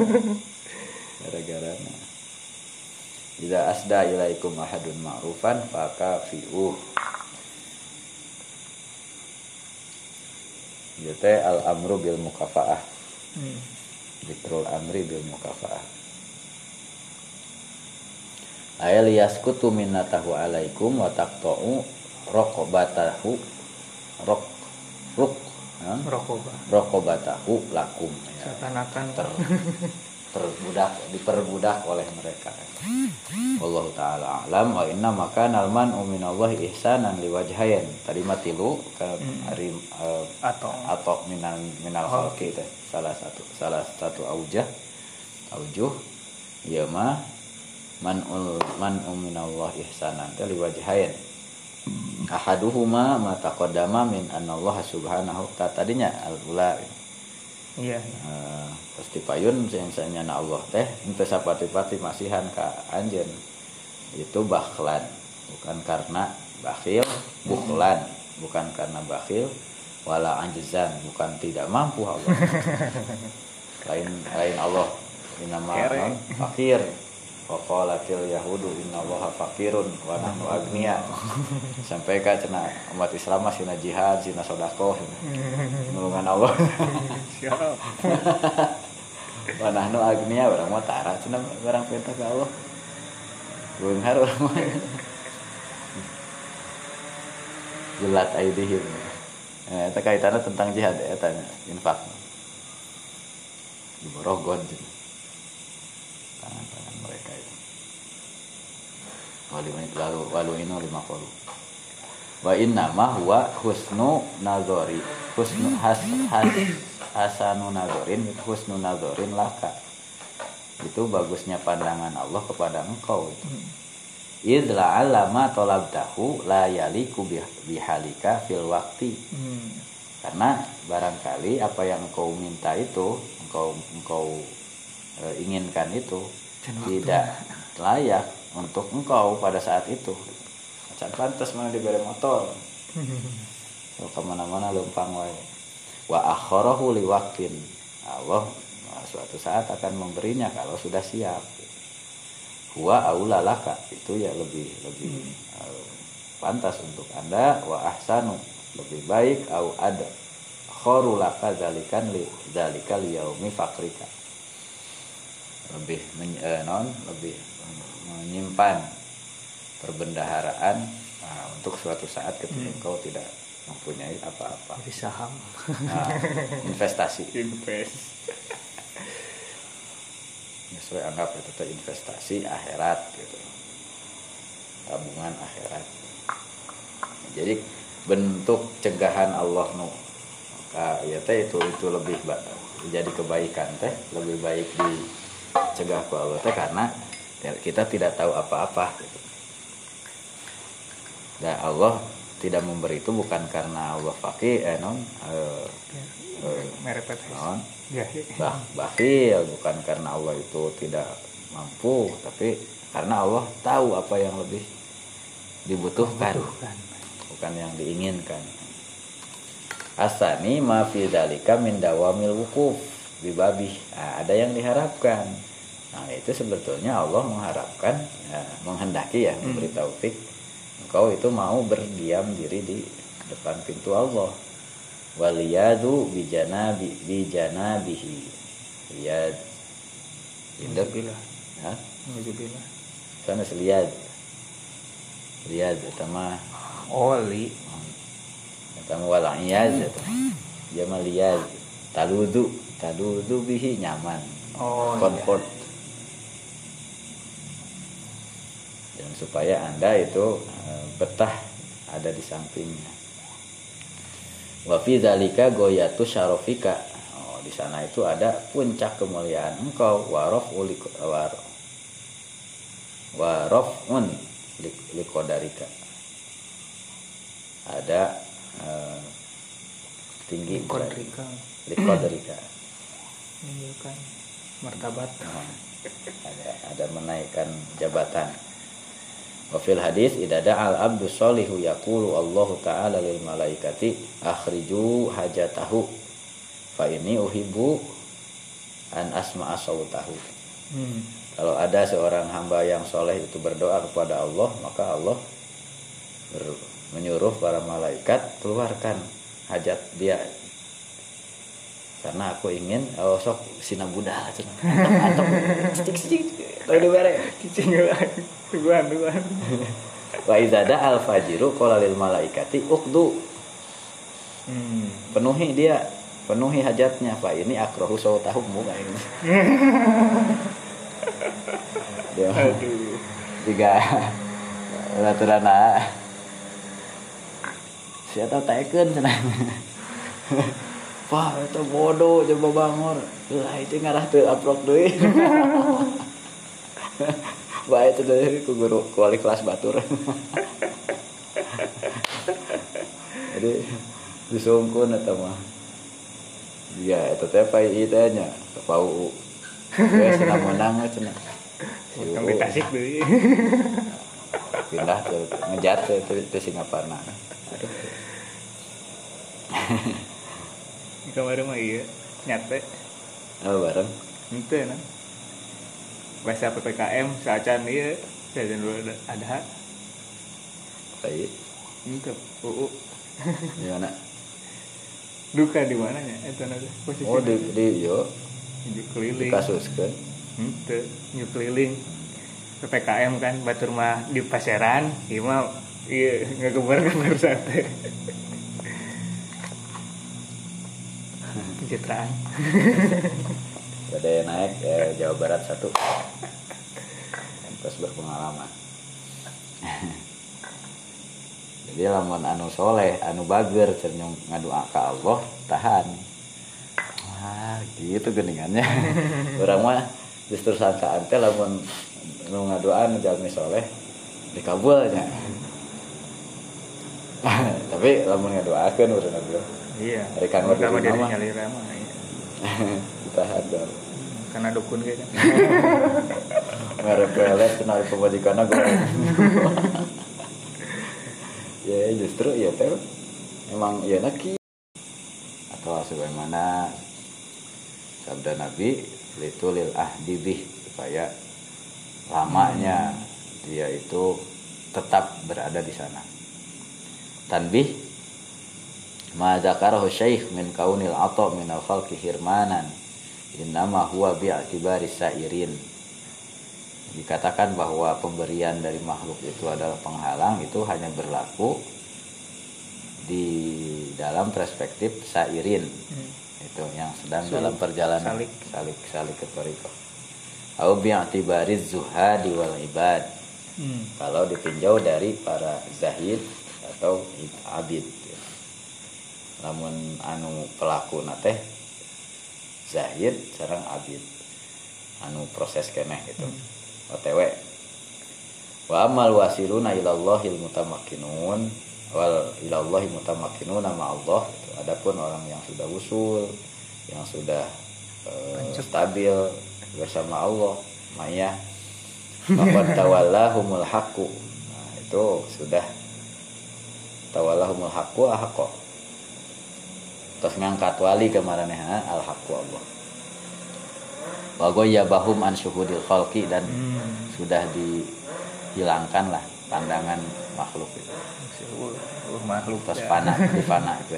gara-gara Jika asda ilaikum ahadun ma'rufan fakafi'uh Jadi al amru bil mukafaah Hmm. Zikrul amri bil mukafaah Ayal yaskutu minnatahu alaikum wa taqta'u raqabatahu rok ruk ha? Rokoba. raqabatahu lakum ya. Ter terbudak diperbudak oleh mereka. Wallahu taala alam wa inna maka nalman uminallah ihsanan liwajhayan. Tadi matilu kan hari eh, atau atau minal minal Oh. khalqi teh salah satu salah satu aujah aujuh ya mah man ul man uminallah ihsanan teh liwajhayan. Ahaduhuma ma taqaddama min anallah subhanahu ta tadinya al ula iya. Eh, pasti payun yang saya Allah teh itu sapati-pati masihan ke anjen itu bakhlan bukan karena bakhil bukhlan bukan karena bakhil wala anjizan bukan tidak mampu Allah. Lain lain Allah. Inama Kere. non fakir Waqalatil yahudu inna allaha fakirun wa nahnu agniya. Sampai ka cenah umat Islam masih jihad sina sodako nulungan Allah. Wa nahnu agniya orang mah tara cenah barang perintah ke Allah. Beunghar orang mah. Jelat aidihim. Eh eta kaitanna tentang jihad eta infak cenah. tangan-tangan mereka itu wali menit lalu lima kolu wa inna ma huwa husnu nazori husnu has has hasanu nazorin husnu nazorin laka. Itu bagusnya pandangan Allah kepada engkau. Itu idla alama tolabtahu la yaliku bih- bihalika fil wakti. Hmm. karena barangkali apa yang engkau minta itu engkau engkau e, inginkan itu waktu. tidak layak untuk engkau pada saat itu. Macan pantas mana diberi motor. So, ke mana-mana lempang wae wa akharahu li waqtin Allah nah, suatu saat akan memberinya kalau sudah siap. Huwa aula laka itu ya lebih lebih eh, pantas untuk anda. Wa ahsanu. Lebih baik. Au ada khorulaka zalikan li zalika liyaumi fakrika. Lebih men, eh, non lebih menyimpan perbendaharaan nah, untuk suatu saat ketika Hmm. engkau tidak mempunyai apa-apa Jadi saham. nah, investasi Invest. sesuai anggap itu teh investasi akhirat gitu tabungan akhirat jadi bentuk cegahan Allah nu ka ya teh itu itu lebih jadi kebaikan teh lebih baik dicegah ku Allah teh karena kita tidak tahu apa-apa gitu. Dan Allah tidak memberi itu bukan karena Allah fakir eh non eh, eh, Merek PT. non Ya. bah bakhil bukan karena Allah itu tidak mampu tapi karena Allah tahu apa yang lebih dibutuhkan Bukan. bukan yang diinginkan asani ma fi dzalika min dawamil wukuf bibabi nah, ada yang diharapkan nah itu sebetulnya Allah mengharapkan ya, menghendaki ya memberi taufik. Engkau itu mau berdiam diri di depan pintu Allah. Waliyadu bijana bi, bijana bihi liyad indek ya Alhamdulillah. sana liyad. Liyad sama Oli. sama dia mah liyad. Taludu. Taludu bihi nyaman. Oh. comfort supaya anda itu eh, betah ada di sampingnya wa fi dzalika goyatu syarofika oh di sana itu ada puncak kemuliaan engkau warof ulik war warofun lik- likodarika ada eh, tinggi. Kodrika. likodarika Menunjukkan martabat. Nah, ada ada menaikkan jabatan Wafil hadis idada al abdu solihu yakulu Allah taala lil malaikati akhriju hajatahu fa ini uhibu an asma tahu Hmm. kalau ada seorang hamba yang soleh itu berdoa kepada Allah maka Allah menyuruh para malaikat keluarkan hajat dia karena aku ingin oh sok sina cenah. Antep, antep, stik stik tadi bare Cicing lagi. Tuan, tuan. wa izada al fajiru qala lil malaikati uqdu Hmm. penuhi dia penuhi hajatnya pak ini akrohu sautahu bunga ini dia Aduh. tiga laturana siapa teken cenah Wah, itu bodoh coba bangor. Lah itu ngarah tuh upload deui. Baik itu dari ku guru ku wali kelas batur. Jadi disungkun eta mah. Iya, itu teh pai nya pau. Geus cenah menang Utang UU. di Tasik deui. pindah ke ngejat ke, ke Singaparna aduh Kemarin mah iya. Nyate. oh, bareng Ente nah. Bahasa PPKM saacan iya. Jajan dulu ada ada. baik Ente. UU. gimana Duka di mananya? Itu nanti posisi. oh di di yo di keliling. kasus kan Ente. Njuk keliling. PPKM kan batur mah di pasaran. Iya mah iya ngegebar kan harus Pencitraan. ada yang naik eh, Jawa Barat satu. Terus berpengalaman. Jadi lamun anu soleh anu bager cernyong ngadu ke Allah tahan. Wah gitu geningannya. Orang mah justru sangkaan teh lamun nu ngaduaan jalmi soleh dikabulnya. Tapi lamun ngaduakeun urang ngaduan Iya. Waktu Pertama di jadi. Iya. ditahan dong Karena dukun kan. merek pelet kenal pemajikan gue ya justru ya teh emang ya naki atau sebagaimana sabda Nabi litulil ahdi bih supaya lamanya dia itu tetap berada di sana tanbih ma zakarahu syekh min kaunil ata min al khalqi hirmanan. Innama huwa bi'tibari sairin. Dikatakan bahwa pemberian dari makhluk itu adalah penghalang itu hanya berlaku di dalam perspektif sairin. Hmm. itu yang sedang Sulit. dalam perjalanan. Salik. Salik salik ke toriko. Au bi'tibari zuhadi wal ibad. Hmm. kalau ditinjau dari para zahid atau abid namun anu pelaku nate zahid sarang abid. Anu proses keneh gitu. Hmm. otw wa amal wasiluna ilallahil mutamakkinun wal ilallahi mutamakkinun nama Allah. Itu adapun orang yang sudah usul yang sudah uh, stabil bersama Allah maya maka tawallahumul haqqu. Nah, itu sudah tawallahumul haqqu ahqqu terus ngangkat wali kemarin ya al haqqu Allah ya bahum an syuhudil khalqi dan hmm. sudah dihilangkan lah pandangan makhluk itu. Makhluk terus ya. fana di fana itu.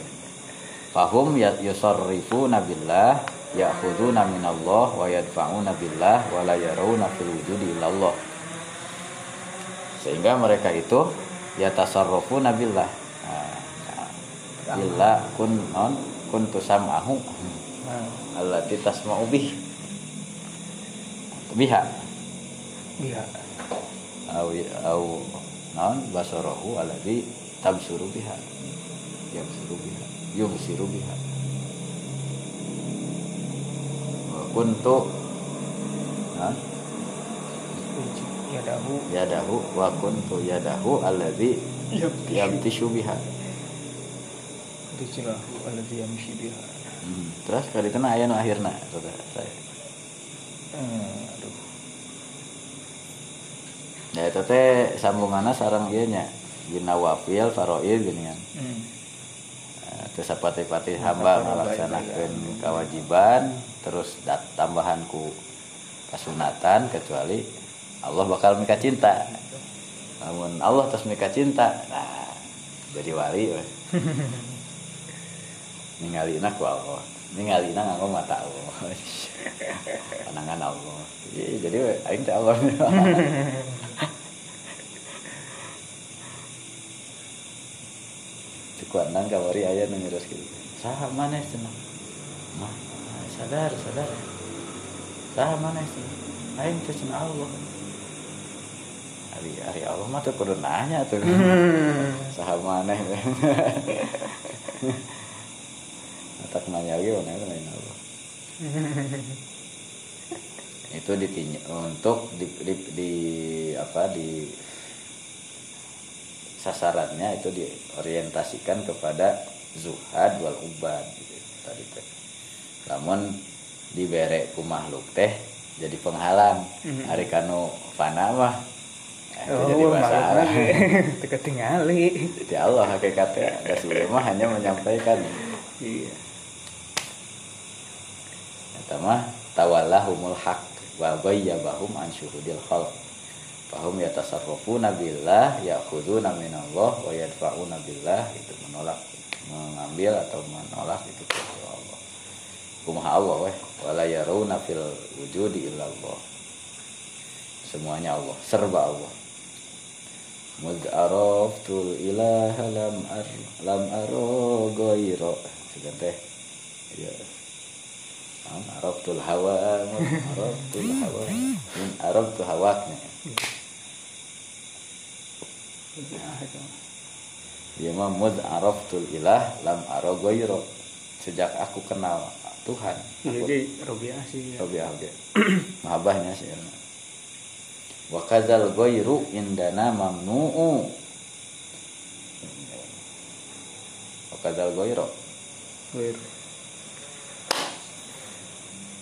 Fahum ya yusarrifu nabillah ya'khuduna minallah wa yadfa'una billah wa la yarawna fil wujudi illallah. Sehingga mereka itu ya tasarrufu nabillah nah, billah kun non kun tusam'ahu allati tasma'u bih. Biha. Biha. Au au non basarahu alladhi tabsuru biha. Yabsuru biha. Yubsiru biha. Kuntu ha? yadahu. Yadahu wa kuntu yadahu alladhi yamtishu biha rijlahu alladhi yamshi biha hmm. terus kali kena ayat akhirna saya. Hmm, aduh. Ya itu teh sambungannya sarang iya nya. Gina wafil faroid gini kan. Hmm. Nah, terus pati-pati hamba melaksanakan kewajiban terus dat tambahan ku kasunatan kecuali Allah bakal mika cinta. Namun Allah terus mika cinta nah jadi wali ningali ku Allah. Ningali nganggo mata Allah. Pandangan Allah. Jadi aing teh Allah. Cekuanan kawari ayah nengirus gitu. Sah mana senang mah sadar sadar. Sah mana sih? Aing teh cenah Allah. Hari hari Allah mah tuh kudu nanya tuh. Sah mana tak nanya lagi mana lain Allah itu ditinjau untuk di, di, di apa di sasarannya itu diorientasikan kepada zuhad wal ubad gitu tadi teh. Namun dibere ku makhluk teh jadi penghalang. Mm-hmm. hari kanu fana mah eh, oh, jadi masalah teka tingali jadi Allah hakikatnya Rasulullah mah hanya menyampaikan. Iya mah tawallahumul haq wa ghayyabahum an syuhudil khalq. Fahum yatasarrafuna billah ya'khuduna minallah wa yadfa'una billah itu menolak mengambil atau menolak itu kumaha Allah. Weh. Wala yarawna fil wujudi illallah semuanya Allah serba Allah. Mud ilaha lam ar lam aro goiro teh. Ya araftul hawa araftul hawa. Min araftul hawaknya ya mud araftul ilah lam aro goiro sejak aku kenal Tuhan jadi Robiah sih ya. Robiah oke mahabahnya sih wa kadzal indana mamnu'u. Wa kadzal ghairu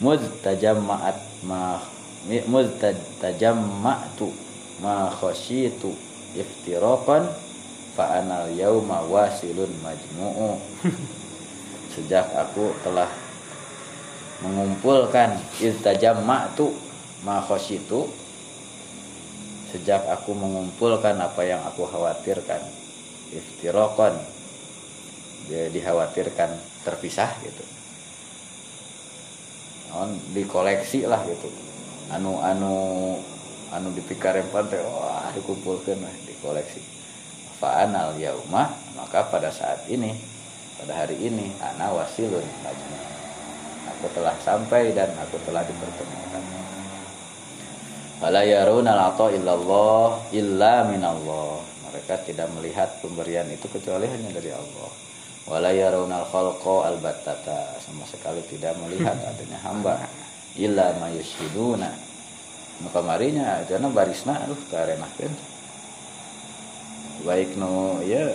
muztajamma'at ma muztajamma'tu ma khasyitu iftiraqan fa anal yauma wasilun majmu'u. Sejak aku telah mengumpulkan tu makos itu sejak aku mengumpulkan apa yang aku khawatirkan iftirokon dikhawatirkan terpisah gitu non dikoleksi lah gitu anu anu anu dipikarin pantai wah dikumpulkan lah dikoleksi fa'anal yauma maka pada saat ini pada hari ini ana wasilun aku telah sampai dan aku telah dipertemukan Fala yaruna al illallah illa minallah. Mereka tidak melihat pemberian itu kecuali hanya dari Allah. Wala yaruna al-khalqa albattata. Sama sekali tidak melihat adanya hamba illa mayusyiduna. Nu kamarinya jana barisna aduh karenakeun. Baik nu ya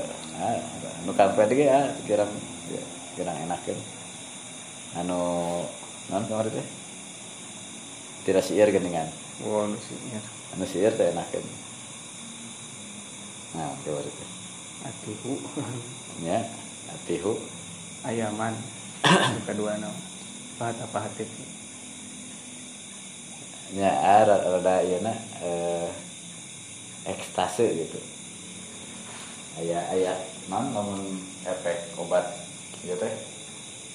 nu kampe ge ya kirang kirang enakeun. Anu non kamari teh. Tidak siir geningan Wow, nusinya. anu sihir teh enakeun nah coba itu Atihu. ya atihu Ayaman. Kedua no. Pahat apa hati? nya ra- rada ieu na eh ekstase gitu aya aya non namun efek obat gitu teh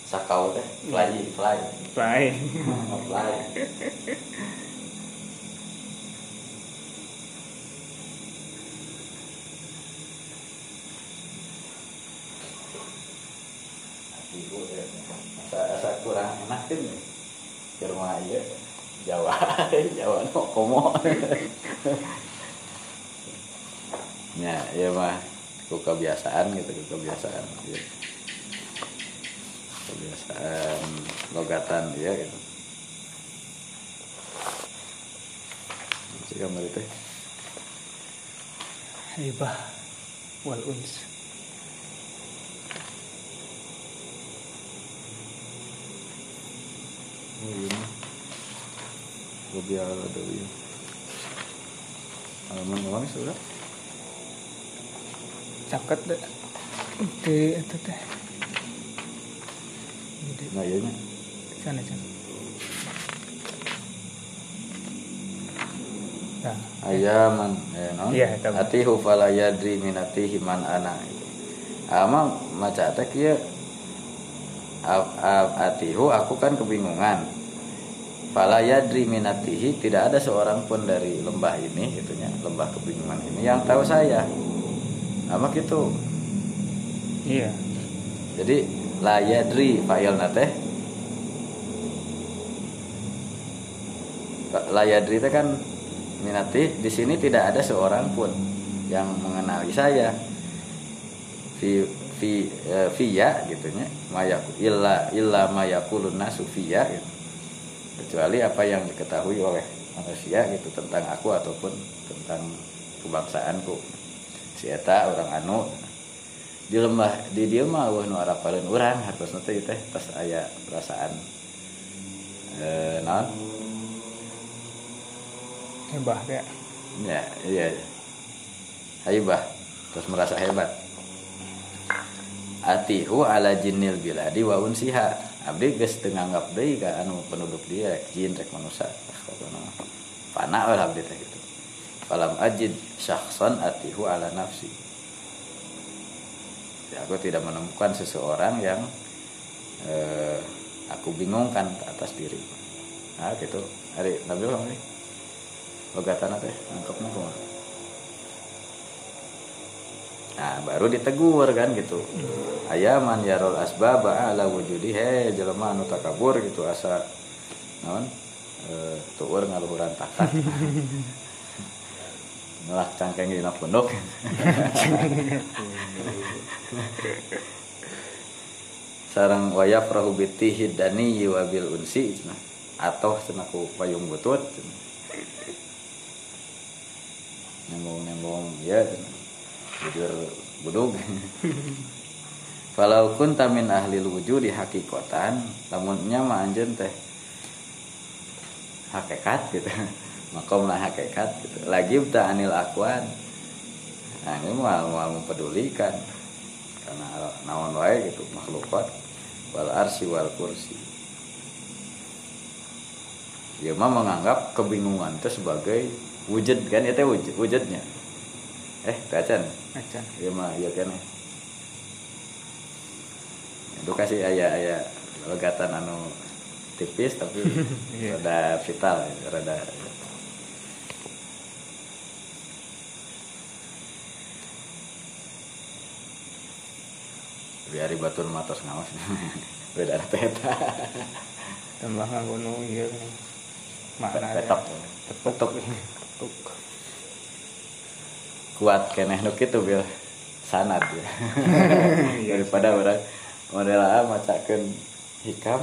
sakau teh fly fly Baik. fly Atihu ya. asa asa kurang enak kan ya rumah aja Jawa Jawa no komo ya ya mah ku kebiasaan gitu kebiasaan ya. kebiasaan logatan ya gitu jika itu Hibah wal uns. Oh ini lebih ala dulu ya halaman ulang sudah Caket deh. Di itu teh. Nah iya nya sana sana. Nah, ayaman eh, no? Iya, eta mah. atihu fala yadri minatihi man ana ama maca teh kieu A- a- atihu aku kan kebingungan. Fala yadri minatihi tidak ada seorang pun dari lembah ini gitunya lembah kebingungan ini yang tahu saya. Ama gitu. Iya. jadi la yadri fa'il teh. La yadri teh kan minati di sini tidak ada seorang pun yang mengenali saya. Fi fi eh, fiya gitunya mayak illa illa mayakulun nasu fiya gitu. kecuali apa yang diketahui oleh manusia gitu tentang aku ataupun tentang kebangsaanku. Si eta orang anu. Di lembah di dia mah wah nu arapaleun urang hartosna teh teh pas aya perasaan. Eh naon? Hibah ya. ya iya. Haibah terus merasa hebat atihu ala jinnil biladi wa unsiha. Abdi geus teu nganggap deui ka anu penduduk dia rek jin rek manusia. Pana lah abdi teh gitu. Falam ajid syakhsan atihu ala nafsi. Ya, aku tidak menemukan seseorang yang eh, aku bingungkan atas diri. Nah gitu. Hari nabi nih logatan teh nangkepnya kumaha Nah, baru ditegur kan gitu. Ayaman yarol asbab ala wujudi he jelema anu takabur gitu asa naon eh tueur ngaluhuran takat. Ngelak cangkeng dina pondok. Sarang wayaf rahu bitihi dani wabil unsi. Atau cenah ku payung butut cenah. Nembong-nembong ya tidur budug Falau kunta min ahli wujud di hakikotan lamunnya mah anjeun teh hakikat gitu. Makomlah hakikat gitu. Lagi ta anil akwan nah ini mau mau mempedulikan karena naon wae gitu makhlukat wal arsi wal kursi. Dia mah menganggap kebingungan itu sebagai wujud kan itu wujud wujudnya eh teu acan acan ieu mah ieu keneh edukasi aya aya legatan anu tipis tapi Iya. rada vital rada. Biari batur matos ngawas. Beda peta. Tambah ieu nih mana petok. tetuk tetuk kuat keneh nu kitu bil. Sanad ya. Iya. daripada orang model A macakeun hikam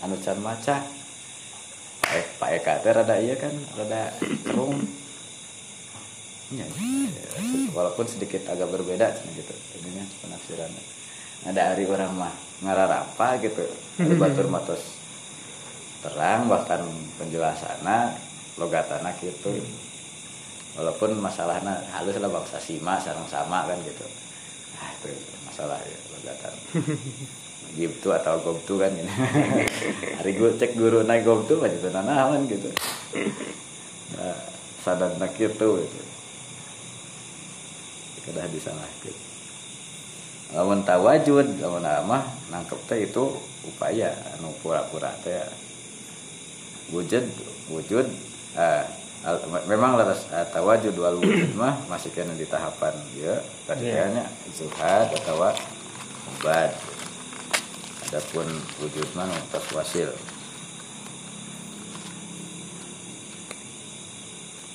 anu can maca. Eh Pak Eka teh rada iya kan rada cerung Ya, walaupun sedikit agak berbeda gitu. Ininya penafsiran. Ada hari orang mah ngararapa gitu. Ada batur matos terang bahkan penjelasannya logatana gitu walaupun masalahnya halus lah bangsa sima sarang sama kan gitu. Ah itu masalah ya logatan gitu atau gobtu kan ini. Hari gue cek guru naik gobtu aja tuh nanahan gitu. Nah, sadar nak gitu gitu. Kedah disalah gitu lamun tawajud lamun amah nangkep teh itu upaya anu pura-pura teh. Wujud wujud al- memang laras ah, tawajud wal wujud mah masih kena di tahapan ya. Tadi Iya. kayaknya zuhad atau ubad. Adapun wujud mah nutas wasil.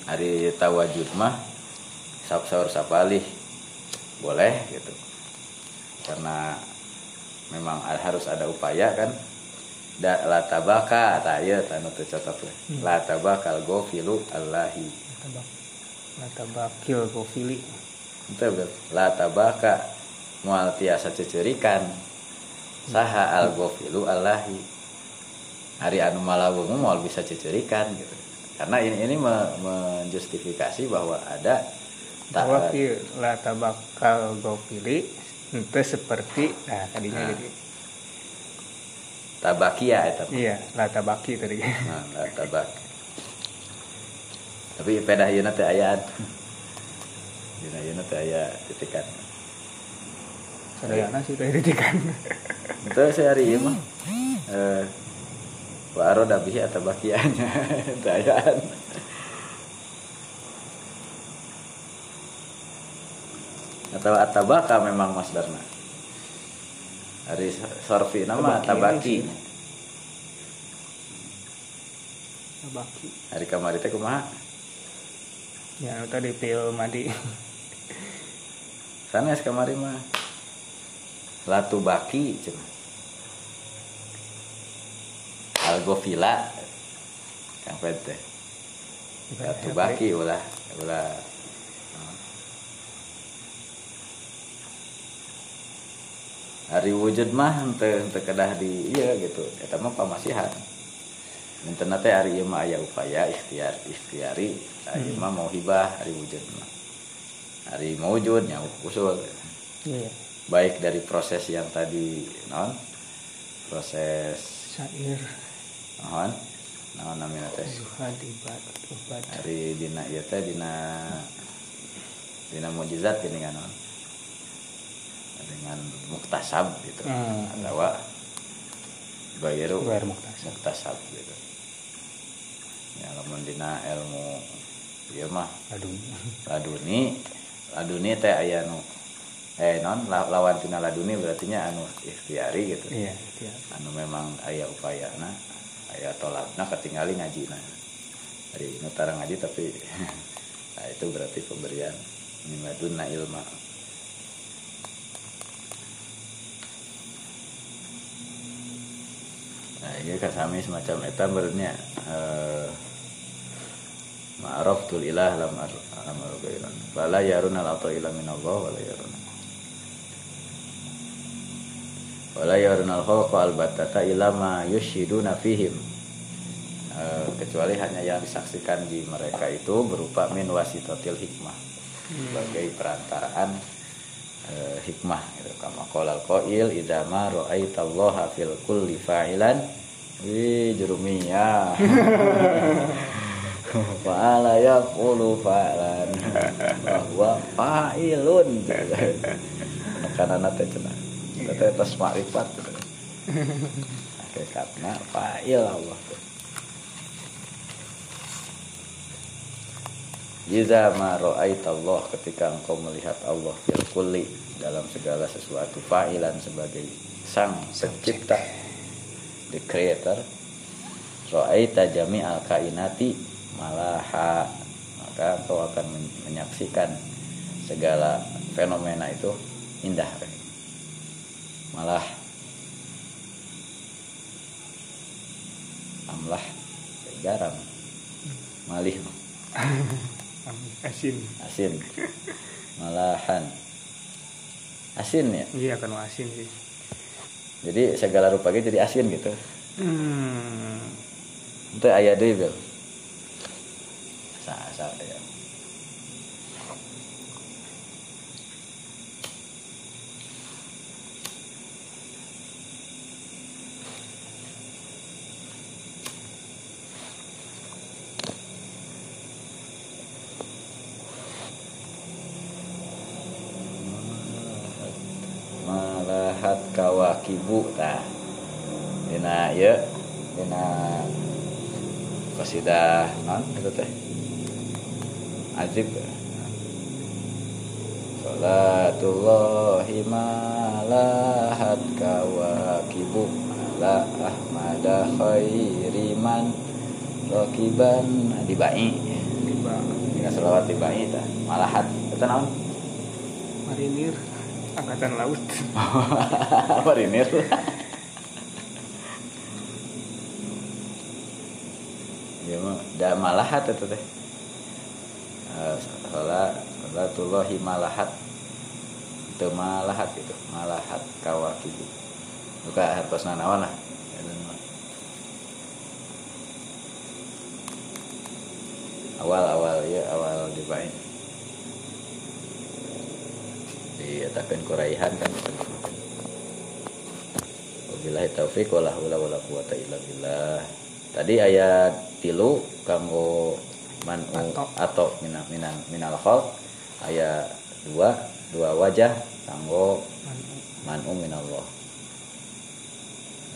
Hari tawajud mah sahur sahur sapalih boleh gitu. Karena memang harus ada upaya kan da la tabaka ta ieu tanu teu cocok we la tabakal gofilu allahi. Tabak natabakil gofili. Betul la tabaka mual tiasa cecerikan. Saha al gofilu allahi. Hari anu malaweungu moal bisa cecerikan gitu. Karena ini ini me- menjustifikasi bahwa ada bahwa la tabakal gofili itu seperti nah tadinya Nah. jadi tabakia eta mah. iya la tabaki tadi Nah, la tabak. Tapi pedah ieu teh ayaan. Dina ieu teh aya titikan. sadayana sih tadi kan Itu saya hari ieu mah. Eh wa aroda bihi atabakianya teh ayaan. Atau atabaka memang masdarna. Hari sorfi nama Tabaki tabaki. Hari kamari teh kumaha? ya anu tadi pil madi sanes kamari mah. Latu baki cenah algofila. Kang teh latu baki ulah ulah hari wujud mah henteu henteu kedah di iya gitu. Eta mah pamasihan. Minten teh hari ieu mah aya upaya ikhtiar ikhtiari. Hari mah mau hibah hari wujud mah. Hari mewujud nya usul. Iya baik dari proses yang tadi non proses syair. Non non namanya teh? Dari dina ieu teh dina dina mukjizat gini kan non dengan muktasab gitu. Hmm. atau Bayar muktasab. muktasab gitu. Ya lamun dina ilmu ieu mah. Aduh laduni laduni teh aya nu eh non la- lawan tina laduni berarti nya anu ikhtiari gitu. Iya iya anu memang aya upayana aya tolakna ketinggali ngaji nah dari nutara ngaji tapi nah itu berarti pemberian min ladunna ilma nah ini kasami semacam eta bernya eh, ma'araf tul ilah lam ar lam argairan wala yaruna la ila min Allah wala yaruna. Wala yaruna al khalqa al batata ila ma yushiduna fihim. Eh, kecuali hanya yang disaksikan di mereka itu berupa min wasitotil hikmah sebagai perantaraan eh, hikmah gitu. Kama qolal qail idza ma ra'aitallaha fil kulli fa'ilan wi jurumiyah fa'ala yaqulu fa'lan. Huwa fa'ilun. Karena teh cenah teh tos makrifat hakikatna fa'il Allah. teh Jiza ma Allah ketika engkau melihat Allah fil kulli dalam segala sesuatu fa'ilan sebagai sang pencipta the creator ra'aita jami al kainati malaha maka engkau akan menyaksikan segala fenomena itu indah. Malah amlah garam malih asin. Asin. Malahan. Asin ya? Iya kan asin sih. Jadi segala rupa jadi asin gitu. Hmm. itu ayah deh bel sa sa ya kawakibu tah dina ya dina kasidah non itu teh. Azib Salatullahi malahat kawakibu ala ahmada khairiman rokiban dibai dengan selawat dibai ta malahat itu naon? Marinir. Angkatan laut. Marinir ya mah da malahat itu teh. Salah salatullahi malahat. Itu malahat gitu malahat kawakibu buka hartos nanawan lah. Awal awal ya awal dibain. Diatakan kuraihan kan. Wabillahi taufiq wala haula wala quwata illa billah. Tadi ayat tilu kanggo man'u atau minal minal minal khol ayat dua dua wajah kanggo man'u minallah.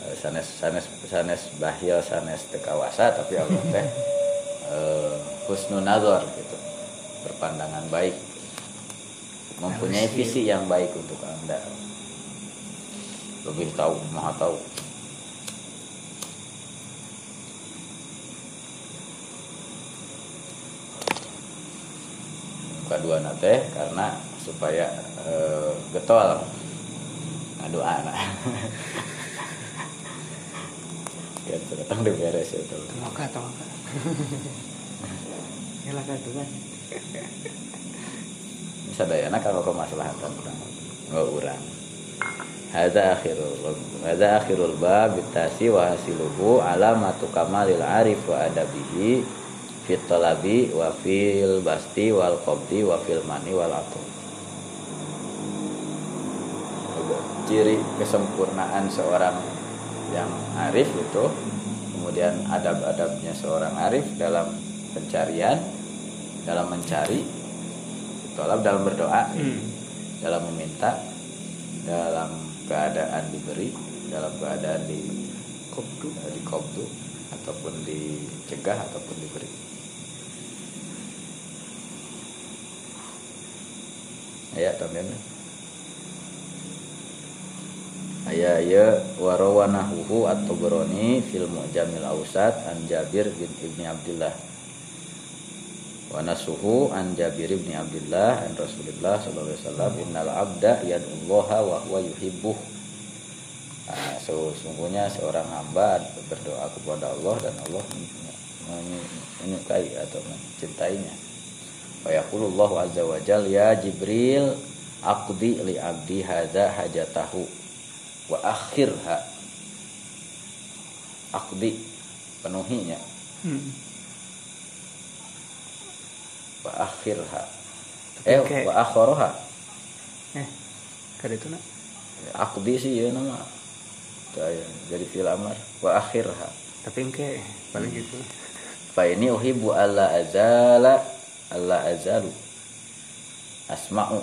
Eh, sanes sanes sanes bahya sanes tekawasa tapi Allah teh uh, nazar gitu. Berpandangan baik mempunyai visi yang baik untuk anda lebih tahu maha tahu kedua nate karena supaya e, getol. Ngadu anak ya datang di beres itu. Temoga temoga ya lah kan sadayana kalau kemaslahatan. Nggak urang hadza akhirul hadza akhirul bab bitasi wa hasiluhu alamatu kamalil arif wa adabihi fit talabi wa fil basti wal qabdi wa fil mani wal atum ciri kesempurnaan seorang yang arif itu kemudian adab-adabnya seorang arif dalam pencarian dalam mencari tolak dalam berdoa hmm. dalam meminta dalam keadaan diberi dalam keadaan di kobdu eh, di kobdu ataupun dicegah ataupun diberi ayat tambahan ayat ya warawanahu atau beroni fil mu'jamil ausat an Jabir bin Ibni Abdullah wa nasuhu an Jabir bin Abdullah an Rasulullah sallallahu alaihi wasallam innal abda yad'ullaha wa huwa yuhibbuh. Nah, sesungguhnya seorang hamba berdoa kepada Allah dan Allah menyukai atau mencintainya wa yaqulullahu azza wa jal ya Jibril aqdi li abdi hadza hajatahu wa akhirha. Aqdi penuhinya. Hmm. Wa akhirha. Eh okay. wa akhoroha eh kada itu nak. Akdi sih ya nama. Jadi fil amar wa akhirha. Tapi engke paling gitu. Fa ini uhibbu alla azala alla azalu. Asma'u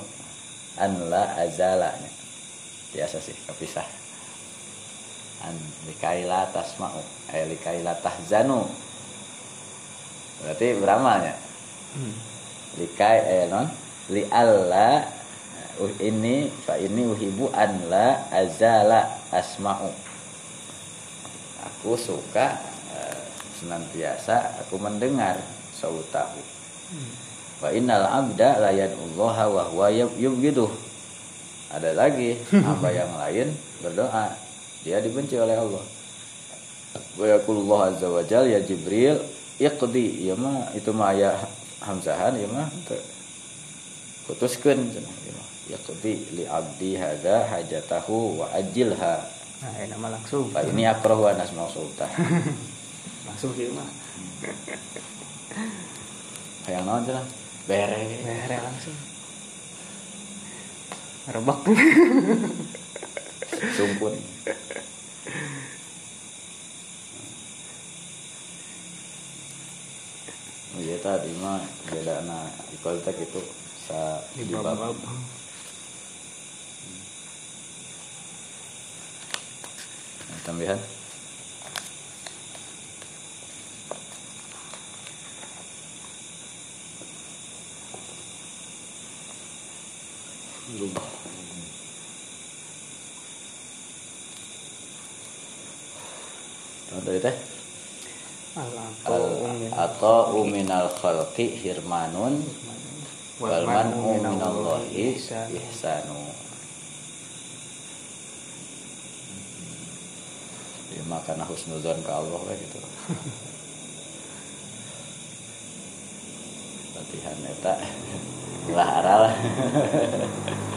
an la azala biasa sih kepisah an likaila tasma'u. Ay likaila tahzanu. Berarti beramalnya Hmm. likai eh non? Li alla uh, ini fa ini uhibu an la azala asma'u. Aku suka eh, senantiasa aku mendengar sautahu. Wa innal abda la yad'ullaha wa huwa yub- yubghiduh ada lagi hamba yang lain berdoa. Dia dibenci oleh Allah. Wa yaqulullah azza wa jalla ya jibril iqdi. Ya mah itu mah aya hamzahan ya mah putuskeun cenah ieu mah yaqdi li abdi hadza hajatahu wa ajilha. Nah ini nama langsung. Fa ini akrahu anas mau sultan. Langsung dia mah hayang naon cenah bere Beres. Langsung. Rebak sumpun. Iya tadi mah beda na di kontak itu. Sa di bab Nah, tambahan Tahu dari teh? Atau minal khalqi hirmanun. Wal man'u minallahi ihsanu. ya makana husnuzon ke Allah we gitu. Latihan eta ulah aral